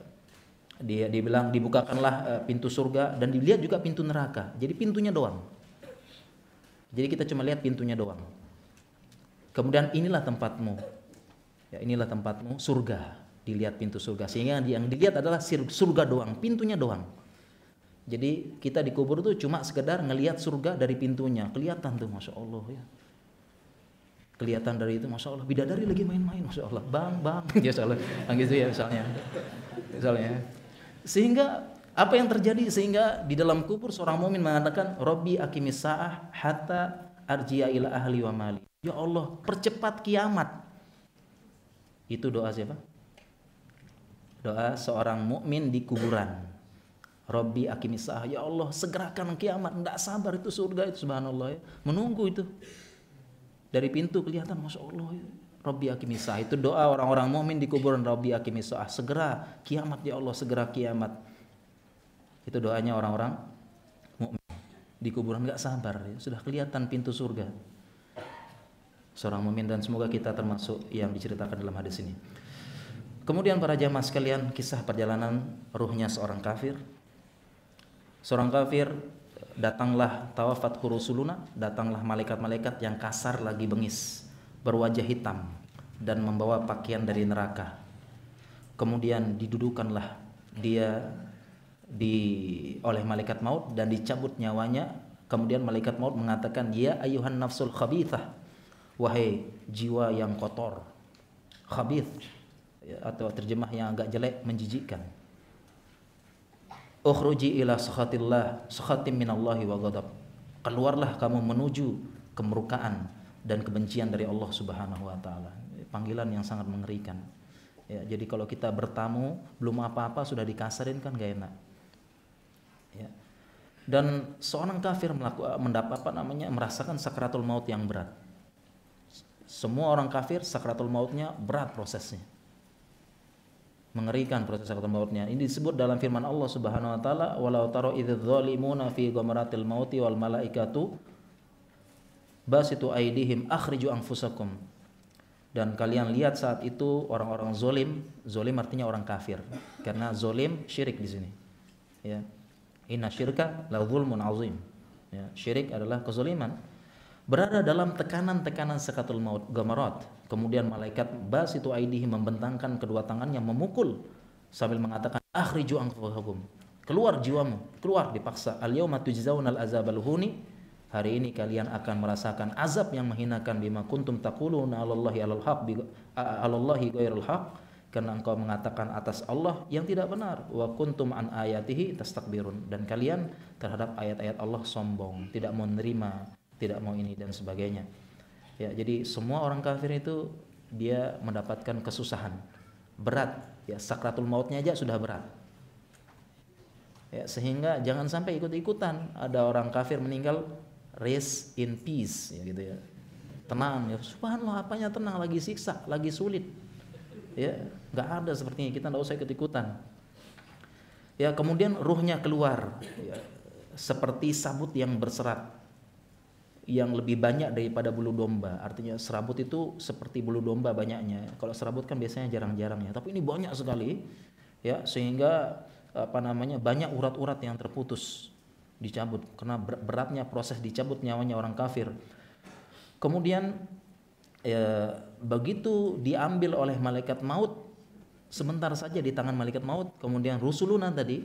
dia dibilang dibukakanlah eh, pintu surga dan dilihat juga pintu neraka. Jadi pintunya doang. Jadi kita cuma lihat pintunya doang. Kemudian inilah tempatmu. Ya, inilah tempatmu surga. Dilihat pintu surga. Sehingga yang dilihat adalah surga doang, pintunya doang. Jadi kita dikubur tuh cuma sekedar ngelihat surga dari pintunya, kelihatan tuh masya Allah ya. Kelihatan dari itu masya Allah. Bidadari lagi main-main masya Allah. Bang, bang, ya salah, gitu ya misalnya, misalnya. Sehingga apa yang terjadi sehingga di dalam kubur seorang mumin mengatakan Robbi akimis sa'ah hatta arji'a ila ahli wa mali. Ya Allah, percepat kiamat. Itu doa siapa? Doa seorang mukmin di kuburan. Robbi akimisah ya Allah segerakan kiamat tidak sabar itu surga itu subhanallah ya menunggu itu dari pintu kelihatan masya Allah ya. Robbi akimisah itu doa orang-orang mukmin di kuburan Robbi akimisah segera kiamat ya Allah segera kiamat. Itu doanya orang-orang mukmin. Di kuburan nggak sabar ya. sudah kelihatan pintu surga. Seorang mukmin dan semoga kita termasuk yang diceritakan dalam hadis ini. Kemudian para jamaah sekalian kisah perjalanan ruhnya seorang kafir. Seorang kafir datanglah tawafat hurusuluna datanglah malaikat-malaikat yang kasar lagi bengis berwajah hitam dan membawa pakaian dari neraka. Kemudian didudukanlah dia di oleh malaikat maut dan dicabut nyawanya. Kemudian malaikat maut mengatakan ya ayuhan nafsul khabithah. Wahai jiwa yang kotor khabith atau terjemah yang agak jelek menjijikkan. Ukhruji ila sakhatillah sakhatim minallahi wa ghadab. Keluarlah kamu menuju kemurkaan dan kebencian dari Allah Subhanahu wa taala. Panggilan yang sangat mengerikan. Ya jadi kalau kita bertamu belum apa-apa sudah dikasarin kan gak enak. Ya. Dan seorang kafir melakukan mendapat apa namanya merasakan sakratul maut yang berat. Semua orang kafir sakratul mautnya berat prosesnya. Mengerikan proses sakaratul mautnya. Ini disebut dalam firman Allah Subhanahu wa taala, "Walau taro idz zalimuna fi ghamaratil mauti wal malaikatu basitu aidihim akhriju anfusakum." Dan kalian lihat saat itu orang-orang zolim, zolim artinya orang kafir. Karena zolim syirik di sini. Ya. Inna syirka la zulmun azim. Ya, syirik adalah kezaliman berada dalam tekanan-tekanan sekatul maut gamarat kemudian malaikat bas itu aidihi membentangkan kedua tangannya memukul sambil mengatakan akhriju anfusakum keluar jiwamu keluar dipaksa al yauma tujzaunal azabal huni hari ini kalian akan merasakan azab yang menghinakan bima kuntum taquluna 'alallahi 'alal haq 'alallahi ghairil haq. Karena engkau mengatakan atas Allah yang tidak benar. Wa kuntum an ayatihi tastakbirun. Dan kalian terhadap ayat-ayat Allah sombong. Tidak mau menerima tidak mau ini dan sebagainya. Ya jadi semua orang kafir itu dia mendapatkan kesusahan. Berat. Ya sakratul mautnya aja sudah berat. Ya sehingga jangan sampai ikut-ikutan. Ada orang kafir meninggal rest in peace ya gitu ya. Tenang ya. Subhanallah apanya tenang? Lagi siksa lagi sulit. Ya nggak ada sepertinya. Kita nggak usah ikut-ikutan ya kemudian ruhnya keluar. Ya, seperti sabut yang berserat. Yang lebih banyak daripada bulu domba. Artinya serabut itu seperti bulu domba banyaknya. Kalau serabut kan biasanya jarang-jarang ya. Tapi ini banyak sekali ya sehingga apa namanya banyak urat-urat yang terputus dicabut karena beratnya proses dicabut nyawanya orang kafir. Kemudian ya, begitu diambil oleh malaikat maut sebentar saja di tangan malaikat maut kemudian rusuluna tadi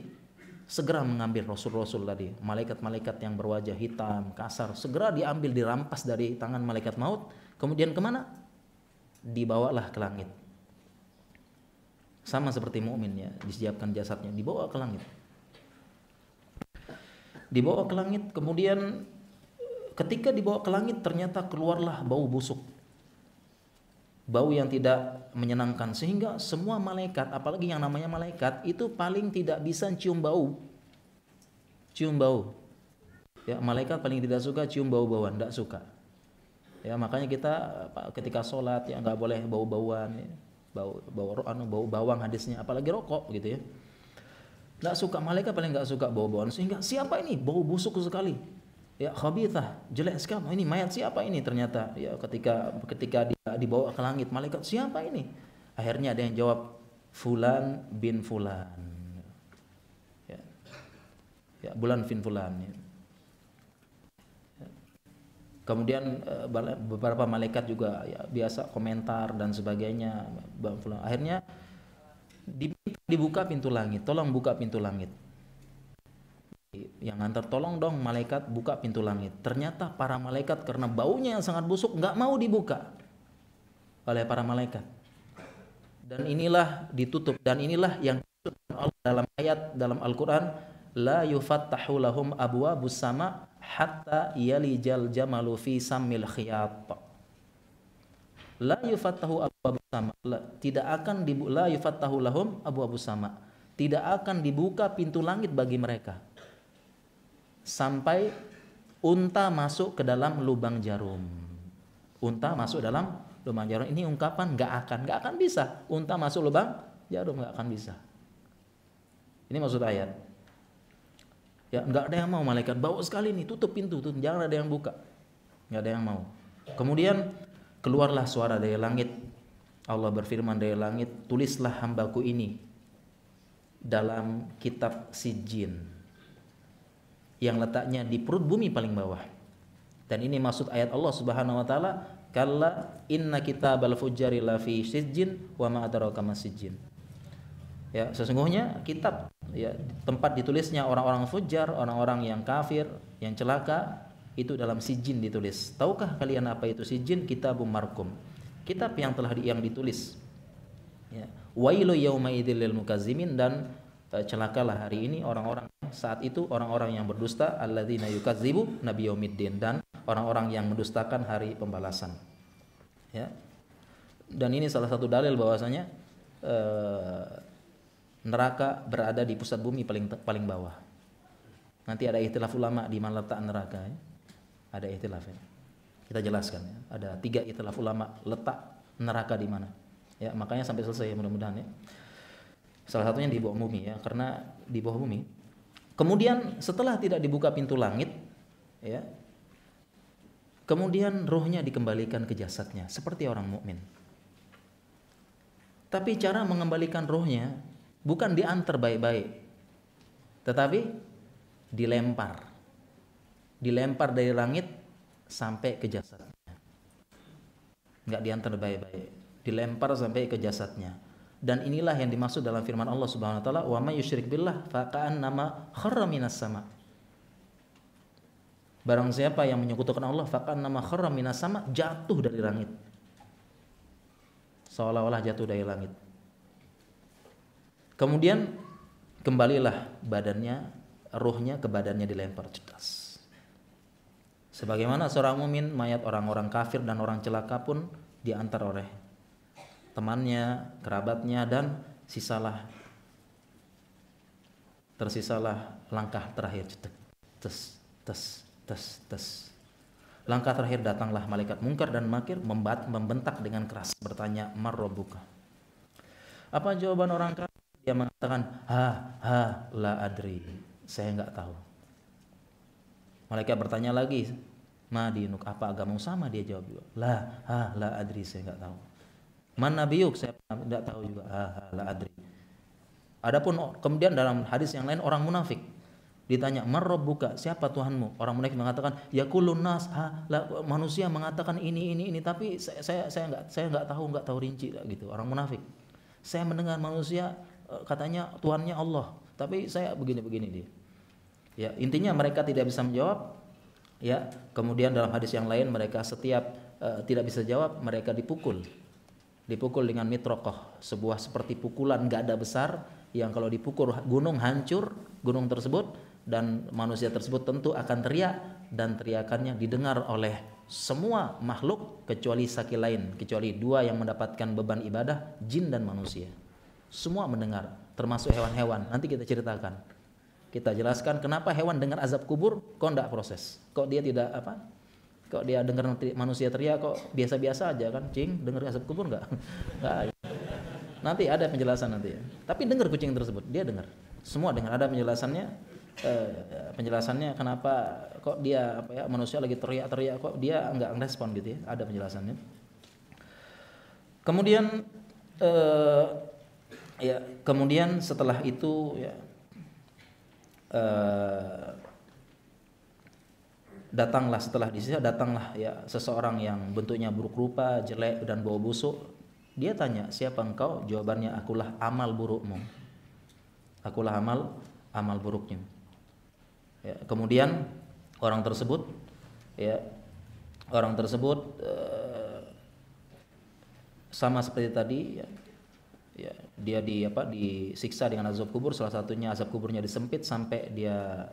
segera mengambil rasul-rasul tadi malaikat-malaikat yang berwajah hitam kasar segera diambil dirampas dari tangan malaikat maut kemudian ke mana? Dibawalah ke langit. Sama seperti mukmin ya disiapkan jasadnya dibawa ke langit dibawa ke langit. Kemudian ketika dibawa ke langit ternyata keluarlah bau busuk. Bau yang tidak menyenangkan. Sehingga semua malaikat apalagi yang namanya malaikat itu paling tidak bisa cium bau. Cium bau. Ya malaikat paling tidak suka cium bau-bauan tidak suka. Ya makanya kita ketika sholat ya nggak boleh bau-bauan ya. Bau bau anu bau bawang hadisnya. Apalagi rokok gitu ya nggak suka malaikat paling nggak suka bau bauan sehingga siapa ini? Bau busuk sekali. Ya khabithah. Jelek sekali. Ini mayat siapa ini? Ternyata ya ketika ketika dia dibawa ke langit malaikat siapa ini? Akhirnya ada yang jawab fulan bin fulan. Ya, ya bulan bin fulan ya. Kemudian eh, beberapa malaikat juga ya, biasa komentar dan sebagainya. Akhirnya dibuka pintu langit. Tolong buka pintu langit. Yang antar tolong dong malaikat buka pintu langit. Ternyata para malaikat karena baunya yang sangat busuk nggak mau dibuka oleh para malaikat. Dan inilah ditutup dan inilah yang Allah dalam ayat dalam Al-Qur'an la yufattahu lahum abwabus sama hatta yalijal jamalu fi samil khiyat la yufattahu sama. Tidak akan dibu, la yufattahu lahum abu abu sama. Tidak akan dibuka pintu langit bagi mereka. Sampai unta masuk ke dalam lubang jarum. Unta masuk dalam lubang jarum. Ini ungkapan nggak akan nggak akan bisa. Unta masuk lubang jarum nggak akan bisa. Ini maksud ayat. Ya, nggak ada yang mau malaikat. Bawa sekali nih, tutup pintu, tuh jangan ada yang buka. Nggak ada yang mau. Kemudian keluarlah suara dari langit. Allah berfirman dari langit, tulislah hambaku ini dalam kitab sijin yang letaknya di perut bumi paling bawah. Dan ini maksud ayat Allah Subhanahu wa taala, "Kalla inna kitabal fujjari lafi sijin wa ma adraka sijin." Ya, sesungguhnya kitab ya tempat ditulisnya orang-orang fujar, orang-orang yang kafir, yang celaka itu dalam sijin ditulis. Tahukah kalian apa itu sijin? Kitabum markum. Kitab yang telah yang ditulis. Ya. Wailu yauma idzil mukazimin dan uh, celakalah hari ini orang-orang saat itu orang-orang yang berdusta alladzina yukadzibu nabiyaumiddin dan orang-orang yang mendustakan hari pembalasan. Ya. Dan ini salah satu dalil bahwasanya uh, neraka berada di pusat bumi paling paling bawah. Nanti ada ikhtilaf ulama di mana letak neraka ya. Ada ikhtilaf ya. Kita jelaskan ya. Ada tiga ikhtilaf ulama letak neraka di mana. Ya, makanya sampai selesai ya mudah-mudahan ya. Salah satunya di bawah bumi ya, karena di bawah bumi. Kemudian setelah tidak dibuka pintu langit ya. Kemudian rohnya dikembalikan ke jasadnya seperti orang mukmin. Tapi cara mengembalikan rohnya bukan diantar baik-baik tetapi dilempar dilempar dari langit sampai ke jasadnya nggak diantar baik-baik dilempar sampai ke jasadnya dan inilah yang dimaksud dalam firman Allah Subhanahu wa taala wa may yusyrik billah faqan nama kharra minas sama Barang siapa yang menyekutukan Allah, fakan nama kharra minas sama jatuh dari langit. Seolah-olah jatuh dari langit. Kemudian kembalilah badannya, ruhnya ke badannya dilempar cedas. Sebagaimana seorang mumin, mayat orang-orang kafir dan orang celaka pun diantar oleh temannya, kerabatnya dan sisalah tersisalah langkah terakhir. Tes tes tes tes. Langkah terakhir datanglah malaikat mungkar dan makir membat, membentak dengan keras bertanya marrobuka apa jawaban orang kafir? Dia mengatakan ha ha la adri. Saya nggak tahu malaikat bertanya lagi madinuk apa agama sama dia jawab juga la ha la adri saya nggak tahu mana biuk saya tidak tahu juga ha ha la adri adapun kemudian dalam hadis yang lain orang munafik Ditanya, buka siapa Tuhanmu?" Orang munafik mengatakan, "Ya nas." Ha, lah, manusia mengatakan ini ini ini tapi saya saya saya enggak saya enggak tahu enggak tahu rinci gitu. Orang munafik. Saya mendengar manusia eh, katanya Tuhannya Allah, tapi saya begini-begini dia. Ya, intinya mereka tidak bisa menjawab. Ya, kemudian dalam hadis yang lain mereka setiap uh, tidak bisa jawab, mereka dipukul. Dipukul dengan mitrokoh, sebuah seperti pukulan enggak ada besar yang kalau dipukul gunung hancur gunung tersebut dan manusia tersebut tentu akan teriak dan teriakannya didengar oleh semua makhluk kecuali saki lain kecuali dua yang mendapatkan beban ibadah jin dan manusia semua mendengar termasuk hewan-hewan nanti kita ceritakan kita jelaskan kenapa hewan dengar azab kubur kok tidak proses? Kok dia tidak apa? Kok dia dengar manusia teriak kok biasa-biasa aja kan? Cing dengar azab kubur nggak? Nanti ada penjelasan nanti ya. Tapi dengar kucing tersebut dia dengar. Semua dengar. Ada penjelasannya eh, penjelasannya kenapa kok dia apa ya manusia lagi teriak-teriak kok dia nggak respon gitu ya? Ada penjelasannya. Kemudian eh, ya kemudian setelah itu ya eh, datanglah setelah disisa datanglah ya seseorang yang bentuknya buruk rupa jelek dan bau busuk. Dia tanya siapa engkau? Jawabannya akulah amal burukmu. Akulah amal amal buruknya. Ya, kemudian orang tersebut ya orang tersebut uh, sama seperti tadi ya, ya dia di apa disiksa dengan azab kubur. Salah satunya azab kuburnya disempit sampai dia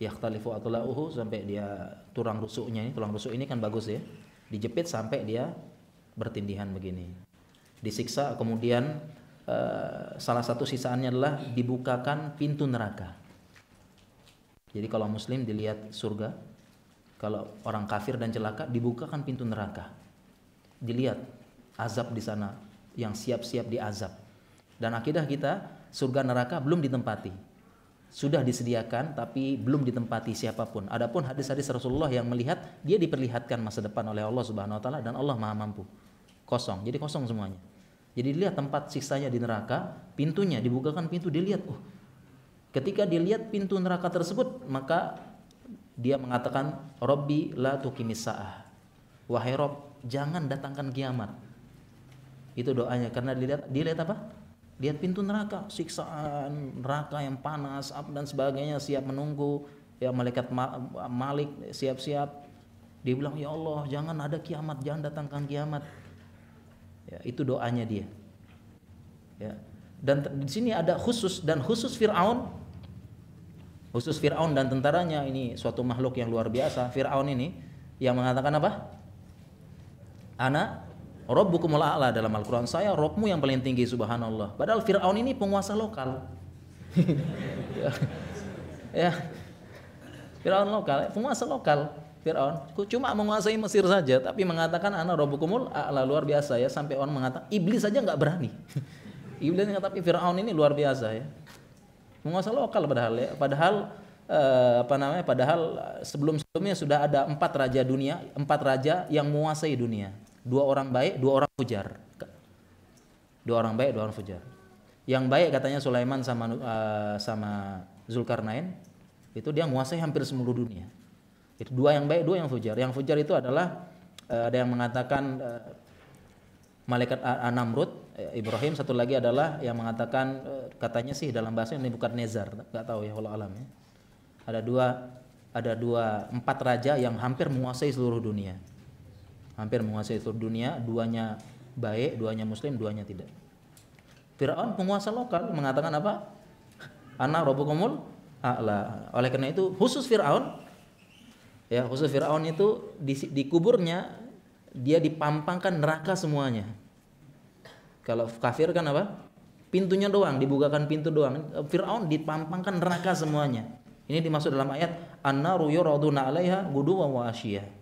yakhtalifu atulauhu sampai dia tulang rusuknya ini. Tulang rusuk ini kan bagus ya. Dijepit sampai dia bertindihan begini. Disiksa kemudian uh, salah satu sisaannya adalah dibukakan pintu neraka. Jadi kalau muslim dilihat surga, kalau orang kafir dan celaka dibukakan pintu neraka. Dilihat azab di sana yang siap-siap diazab. Dan akidah kita surga neraka belum ditempati. Sudah disediakan tapi belum ditempati siapa pun. Adapun hadis-hadis Rasulullah yang melihat dia diperlihatkan masa depan oleh Allah Subhanahu wa taala dan Allah Maha mampu. Kosong. Jadi kosong semuanya. Jadi dilihat tempat siksanya di neraka, pintunya dibukakan pintu dilihat, oh Ketika dilihat pintu neraka tersebut, maka dia mengatakan, "Robbi la tuqimis sa'ah." Wahai Rob, jangan datangkan kiamat. Itu doanya karena dilihat dilihat apa? Lihat pintu neraka, siksaan neraka yang panas dan sebagainya siap menunggu. Ya malaikat Malik siap-siap. Dia bilang, "Ya Allah, jangan ada kiamat, jangan datangkan kiamat." Ya, itu doanya dia. Ya. Dan di sini ada khusus dan khusus Firaun khusus Fir'aun dan tentaranya ini suatu makhluk yang luar biasa Fir'aun ini yang mengatakan apa ana Rabbukumul a'la dalam Al-Quran. Saya Robmu yang paling tinggi subhanallah. Padahal Fir'aun ini penguasa lokal. Ya, ya. Fir'aun lokal penguasa lokal Fir'aun. Cuma menguasai Mesir saja tapi mengatakan ana Rabbukumul a'la luar biasa ya. Sampai orang mengatakan iblis saja nggak berani. Iblis tapi Fir'aun ini luar biasa ya. Penguasa lokal padahal ya. Padahal eh, apa namanya padahal sebelum sebelumnya sudah ada empat raja dunia empat raja yang menguasai dunia dua orang baik dua orang fujar. Dua orang baik dua orang fujar. Yang baik katanya Sulaiman sama uh, sama Zulkarnain itu dia menguasai hampir seluruh dunia. Itu dua yang baik dua yang fujar. Yang fujar itu adalah uh, ada yang mengatakan uh, malaikat Namrud eh, Ibrahim. Satu lagi adalah yang mengatakan eh, katanya sih dalam bahasa ini bukan Nezar. Nggak tahu ya Allah alam ya. Ada dua ada dua empat raja yang hampir menguasai seluruh dunia hampir menguasai seluruh dunia duanya baik duanya muslim duanya tidak. Fir'aun penguasa lokal mengatakan apa? Anak robukumul a'la. Oleh karena itu khusus Fir'aun ya khusus Fir'aun itu di, di kuburnya dia dipampangkan neraka semuanya. Kalau kafir kan apa? Pintunya doang dibukakan pintu doang. Fir'aun dipampangkan neraka semuanya. Ini dimaksud dalam ayat an-naru yuraduna 'alaiha guduwan wa asyiyah.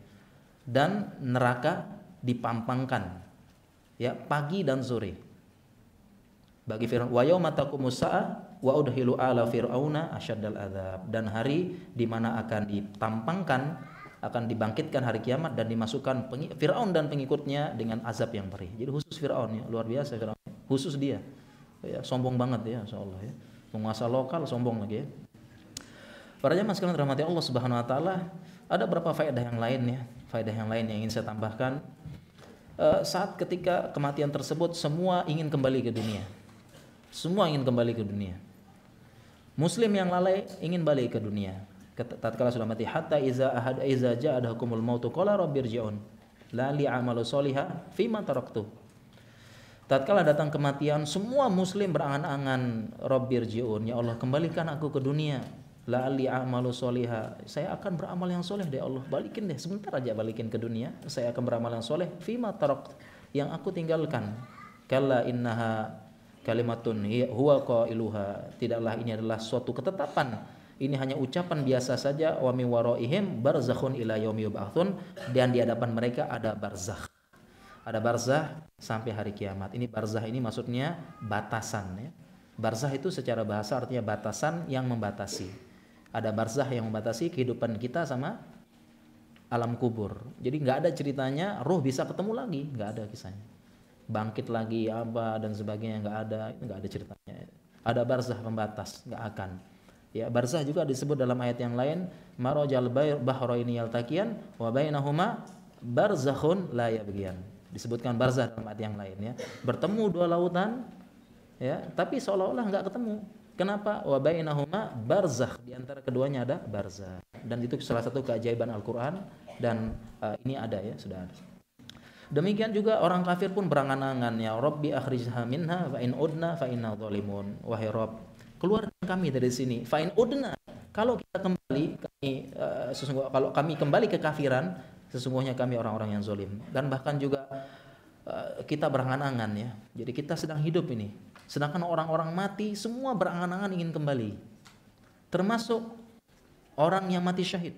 Dan neraka dipampangkan ya pagi dan sore. Bagi Fir'aun wa yauma taqumus wa udhilu ala fir'auna asyaddal adzab dan hari di mana akan ditampangkan akan dibangkitkan hari kiamat dan dimasukkan Firaun dan pengikutnya dengan azab yang perih. Jadi khusus Firaun ya, luar biasa Firaun. Khusus dia. Ya, sombong banget ya, insyaallah ya. Penguasa lokal sombong lagi ya. Para jemaah sekalian rahmati Allah Subhanahu wa taala, ada beberapa faedah yang lain ya, faedah yang lain yang ingin saya tambahkan. Uh, saat ketika kematian tersebut semua ingin kembali ke dunia. Semua ingin kembali ke dunia. Muslim yang lalai ingin balik ke dunia. Tatkala sudah mati hatta iza ahad iza ja'adakumul mautu qala rabbirji'un la li amalu soliha fima taraktu. Tatkala datang kematian semua muslim berangan-angan rabbirji'un ya Allah kembalikan aku ke dunia la'ali a'malu soliha. Saya akan beramal yang soleh deh Allah. Balikin deh sebentar aja balikin ke dunia. Saya akan beramal yang soleh. Fima tarok yang aku tinggalkan. Kalla innaha kalimatun huwa qailuha. Tidaklah ini adalah suatu ketetapan. Ini hanya ucapan biasa saja. Wa mi waraihim barzakhun ila yaumi yub'atsun dan di hadapan mereka ada barzakh. Ada barzah sampai hari kiamat. Ini barzah ini maksudnya batasan ya. Barzah itu secara bahasa artinya batasan yang membatasi ada barzah yang membatasi kehidupan kita sama alam kubur. Jadi nggak ada ceritanya roh bisa ketemu lagi, nggak ada kisahnya. Bangkit lagi apa dan sebagainya nggak ada, nggak ada ceritanya. Ada barzah pembatas, nggak akan. Ya, barzah juga disebut dalam ayat yang lain, marajal bahraini yaltaqiyan wa bainahuma barzakhun yabghiyan. Disebutkan barzah dalam ayat yang lain ya. Bertemu dua lautan ya, tapi seolah-olah nggak ketemu Kenapa? Wa bainahuma barzakh. Di antara keduanya ada barzakh. Dan itu salah satu keajaiban Al-Qur'an dan uh, ini ada ya, sudah ada. Demikian juga orang kafir pun berangan-angan ya Rabbi akhrijha minha fa in udna fa inna zalimun. Wahai Rabb, keluarkan kami dari sini. Fa in udna. Kalau kita kembali kami uh, kalau kami kembali ke kafiran, sesungguhnya kami orang-orang yang zalim. Dan bahkan juga uh, kita berangan-angan ya. Jadi kita sedang hidup ini Sedangkan orang-orang mati semua berangan-angan ingin kembali. Termasuk orang yang mati syahid.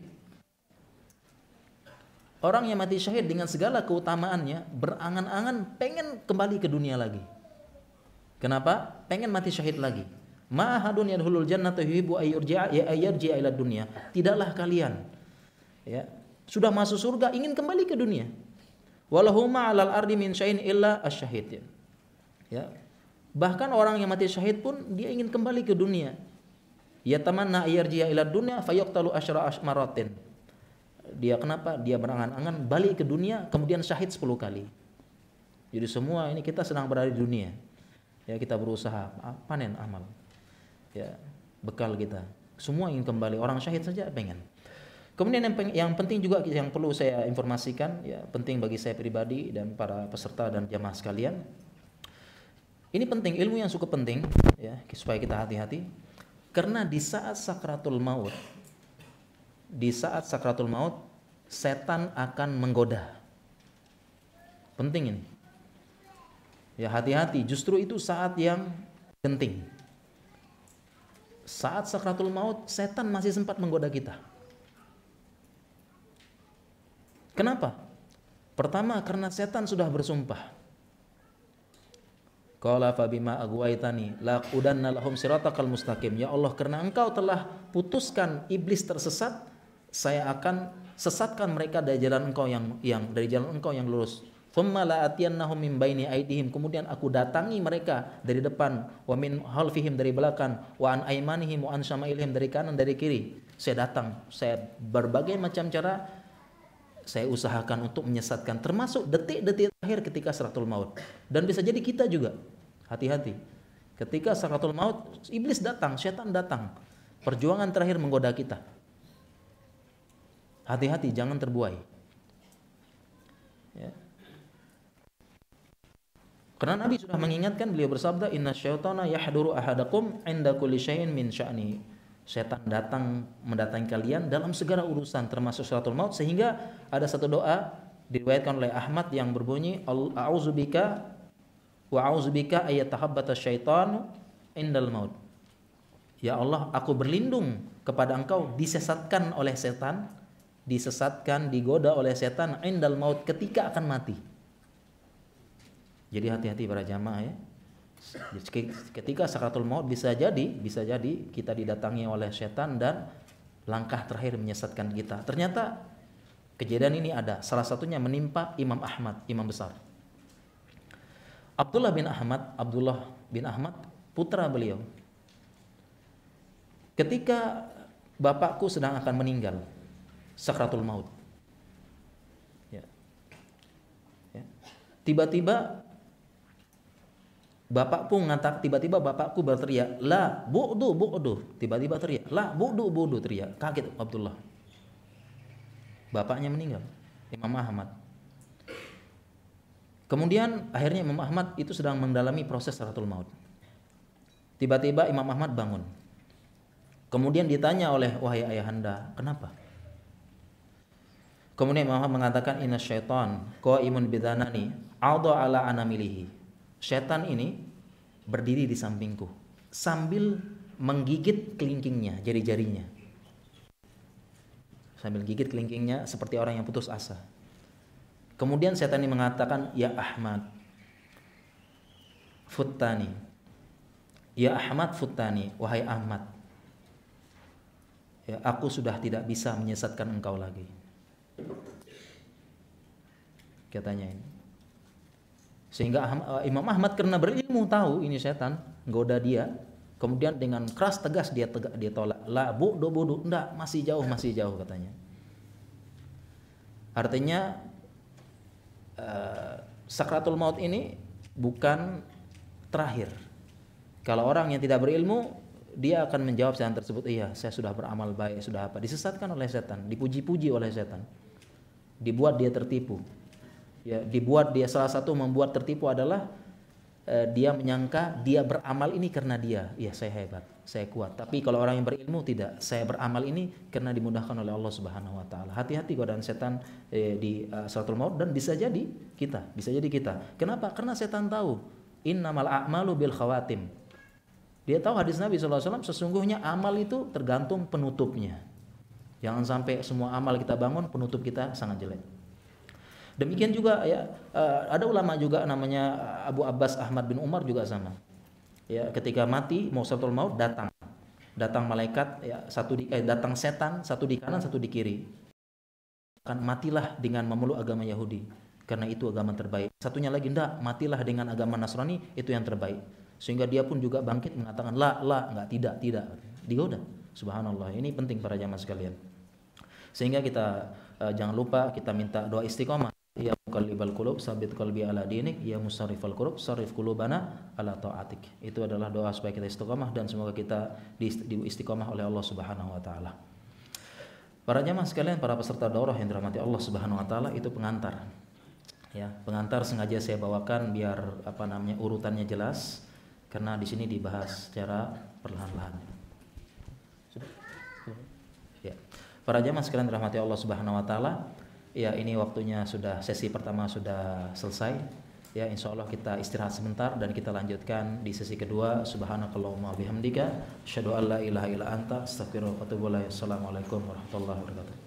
Orang yang mati syahid dengan segala keutamaannya berangan-angan pengen kembali ke dunia lagi. Kenapa? Pengen mati syahid lagi. Ma'ahadun yadhulul jannata yuhibbu ayyurji'a ya ila dunia. Tidaklah kalian ya, sudah masuk surga ingin kembali ke dunia. Walahuma 'alal ardi min syai'in illa asyahid. Ya, Bahkan orang yang mati syahid pun dia ingin kembali ke dunia. Ya tamanna ayarjiya ila dunya fayaqtalu asyra asmaratin. Dia kenapa? Dia berangan-angan balik ke dunia kemudian syahid 10 kali. Jadi semua ini kita sedang berada di dunia. Ya kita berusaha panen amal. Ya bekal kita. Semua ingin kembali. Orang syahid saja pengen. Kemudian yang, yang penting juga yang perlu saya informasikan, ya penting bagi saya pribadi dan para peserta dan jamaah sekalian, ini penting, ilmu yang cukup penting ya, supaya kita hati-hati. Karena di saat sakratul maut, di saat sakratul maut, setan akan menggoda. Penting ini. Ya hati-hati, justru itu saat yang penting. Saat sakratul maut, setan masih sempat menggoda kita. Kenapa? Pertama, karena setan sudah bersumpah. Qala fabima aghwaytani la udanna lahum siratakal mustaqim. Ya Allah, karena Engkau telah putuskan iblis tersesat, saya akan sesatkan mereka dari jalan Engkau yang yang dari jalan Engkau yang lurus. Thumma la atiyannahum min baini aidihim. Kemudian aku datangi mereka dari depan, wa min halfihim dari belakang, wa an aimanihim wa an syama'ilihim dari kanan dari kiri. Saya datang, saya berbagai macam cara saya usahakan untuk menyesatkan termasuk detik-detik terakhir ketika seratul maut dan bisa jadi kita juga Hati-hati. Ketika sakratul maut, iblis datang, setan datang. Perjuangan terakhir menggoda kita. Hati-hati jangan terbuai. Ya. Karena Nabi sudah mengingatkan beliau bersabda inna syaitana yahduru ahadakum inda kulli syai'in min sya'ni. Setan datang mendatangi kalian dalam segala urusan termasuk syaratul maut sehingga ada satu doa diriwayatkan oleh Ahmad yang berbunyi a'udzubika wa a'udzubika ayatahabbata syaitan indal maut. Ya Allah, aku berlindung kepada Engkau disesatkan oleh setan, disesatkan, digoda oleh setan indal maut ketika akan mati. Jadi hati-hati para jamaah ya. Ketika sakratul maut bisa jadi, bisa jadi kita didatangi oleh setan dan langkah terakhir menyesatkan kita. Ternyata kejadian ini ada. Salah satunya menimpa Imam Ahmad, imam besar. Abdullah bin Ahmad, Abdullah bin Ahmad, putra beliau. Ketika bapakku sedang akan meninggal, sakratul maut. Ya. Ya. Tiba-tiba Bapak pun ngatakan tiba-tiba bapakku berteriak, "La, bu'du, bu'du." Tiba-tiba teriak, "La, bu'du, bu'du." Teriak. Kaget Abdullah. Bapaknya meninggal, Imam Ahmad. Kemudian akhirnya Imam Ahmad itu sedang mendalami proses saratul maut. Tiba-tiba Imam Ahmad bangun. Kemudian ditanya oleh wahai ayahanda, kenapa? Kemudian Imam Ahmad mengatakan inna syaitan imun bidanani aldo ala anamilihi Setan ini berdiri di sampingku sambil menggigit kelingkingnya, jari-jarinya. Sambil gigit kelingkingnya seperti orang yang putus asa. Kemudian setan ini mengatakan, "Ya Ahmad, futtani." Ya Ahmad futtani, wahai Ahmad. Ya, aku sudah tidak bisa menyesatkan engkau lagi. Katanya ini. Sehingga eh, Imam Ahmad karena berilmu tahu ini setan goda dia, kemudian dengan keras tegas dia tegak, dia tolak. La bu do budu, enggak, masih jauh, masih jauh katanya. Artinya uh, sakratul maut ini bukan terakhir. Kalau orang yang tidak berilmu, dia akan menjawab setan tersebut, iya, saya sudah beramal baik, sudah apa? Disesatkan oleh setan, dipuji-puji oleh setan. Dibuat dia tertipu ya dibuat dia salah satu membuat tertipu adalah uh, dia menyangka dia beramal ini karena dia. Ya saya hebat saya kuat. Tapi kalau orang yang berilmu tidak. Saya beramal ini karena dimudahkan oleh Allah Subhanahu wa taala. Hati-hati godaan setan eh, di uh, salatul maut dan bisa jadi kita bisa jadi kita. Kenapa? Karena setan tahu. Innamal a'malu bil khawatim. Dia tahu hadis Nabi SAW sesungguhnya amal itu tergantung penutupnya. Jangan sampai semua amal kita bangun penutup kita sangat jelek Demikian juga ya eh, ada ulama juga namanya Abu Abbas Ahmad bin Umar juga sama. Ya, ketika mati mau maut datang. Datang malaikat ya satu di eh, datang setan, satu di kanan, satu di kiri. Kan matilah dengan memeluk agama Yahudi karena itu agama terbaik. Satunya lagi ndak, matilah dengan agama Nasrani itu yang terbaik. Sehingga dia pun juga bangkit mengatakan la la enggak tidak tidak. Digoda. Subhanallah. Ini penting para jamaah sekalian. Sehingga kita uh, jangan lupa kita minta doa istiqomah Ya muqallibal qulub sabit qalbi ala dinik ya musarrifal qulub sarif qulubana ala taatik. Itu adalah doa supaya kita istiqomah dan semoga kita di, di istiqomah oleh Allah Subhanahu wa taala. Para jamaah sekalian, para peserta daurah yang dirahmati Allah Subhanahu wa taala itu pengantar. Ya, pengantar sengaja saya bawakan biar apa namanya urutannya jelas karena di sini dibahas secara perlahan-lahan. Ya. Para jamaah sekalian dirahmati Allah Subhanahu wa taala, Ya ini waktunya sudah sesi pertama sudah selesai. Ya insya Allah kita istirahat sebentar dan kita lanjutkan di sesi kedua. Subhanakallahumma bihamdika. Asyhadu an la ilaha illa anta. Atubu Assalamualaikum warahmatullahi wabarakatuh.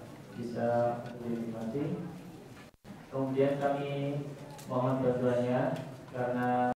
bisa dinikmati. Kemudian kami mohon bantuannya karena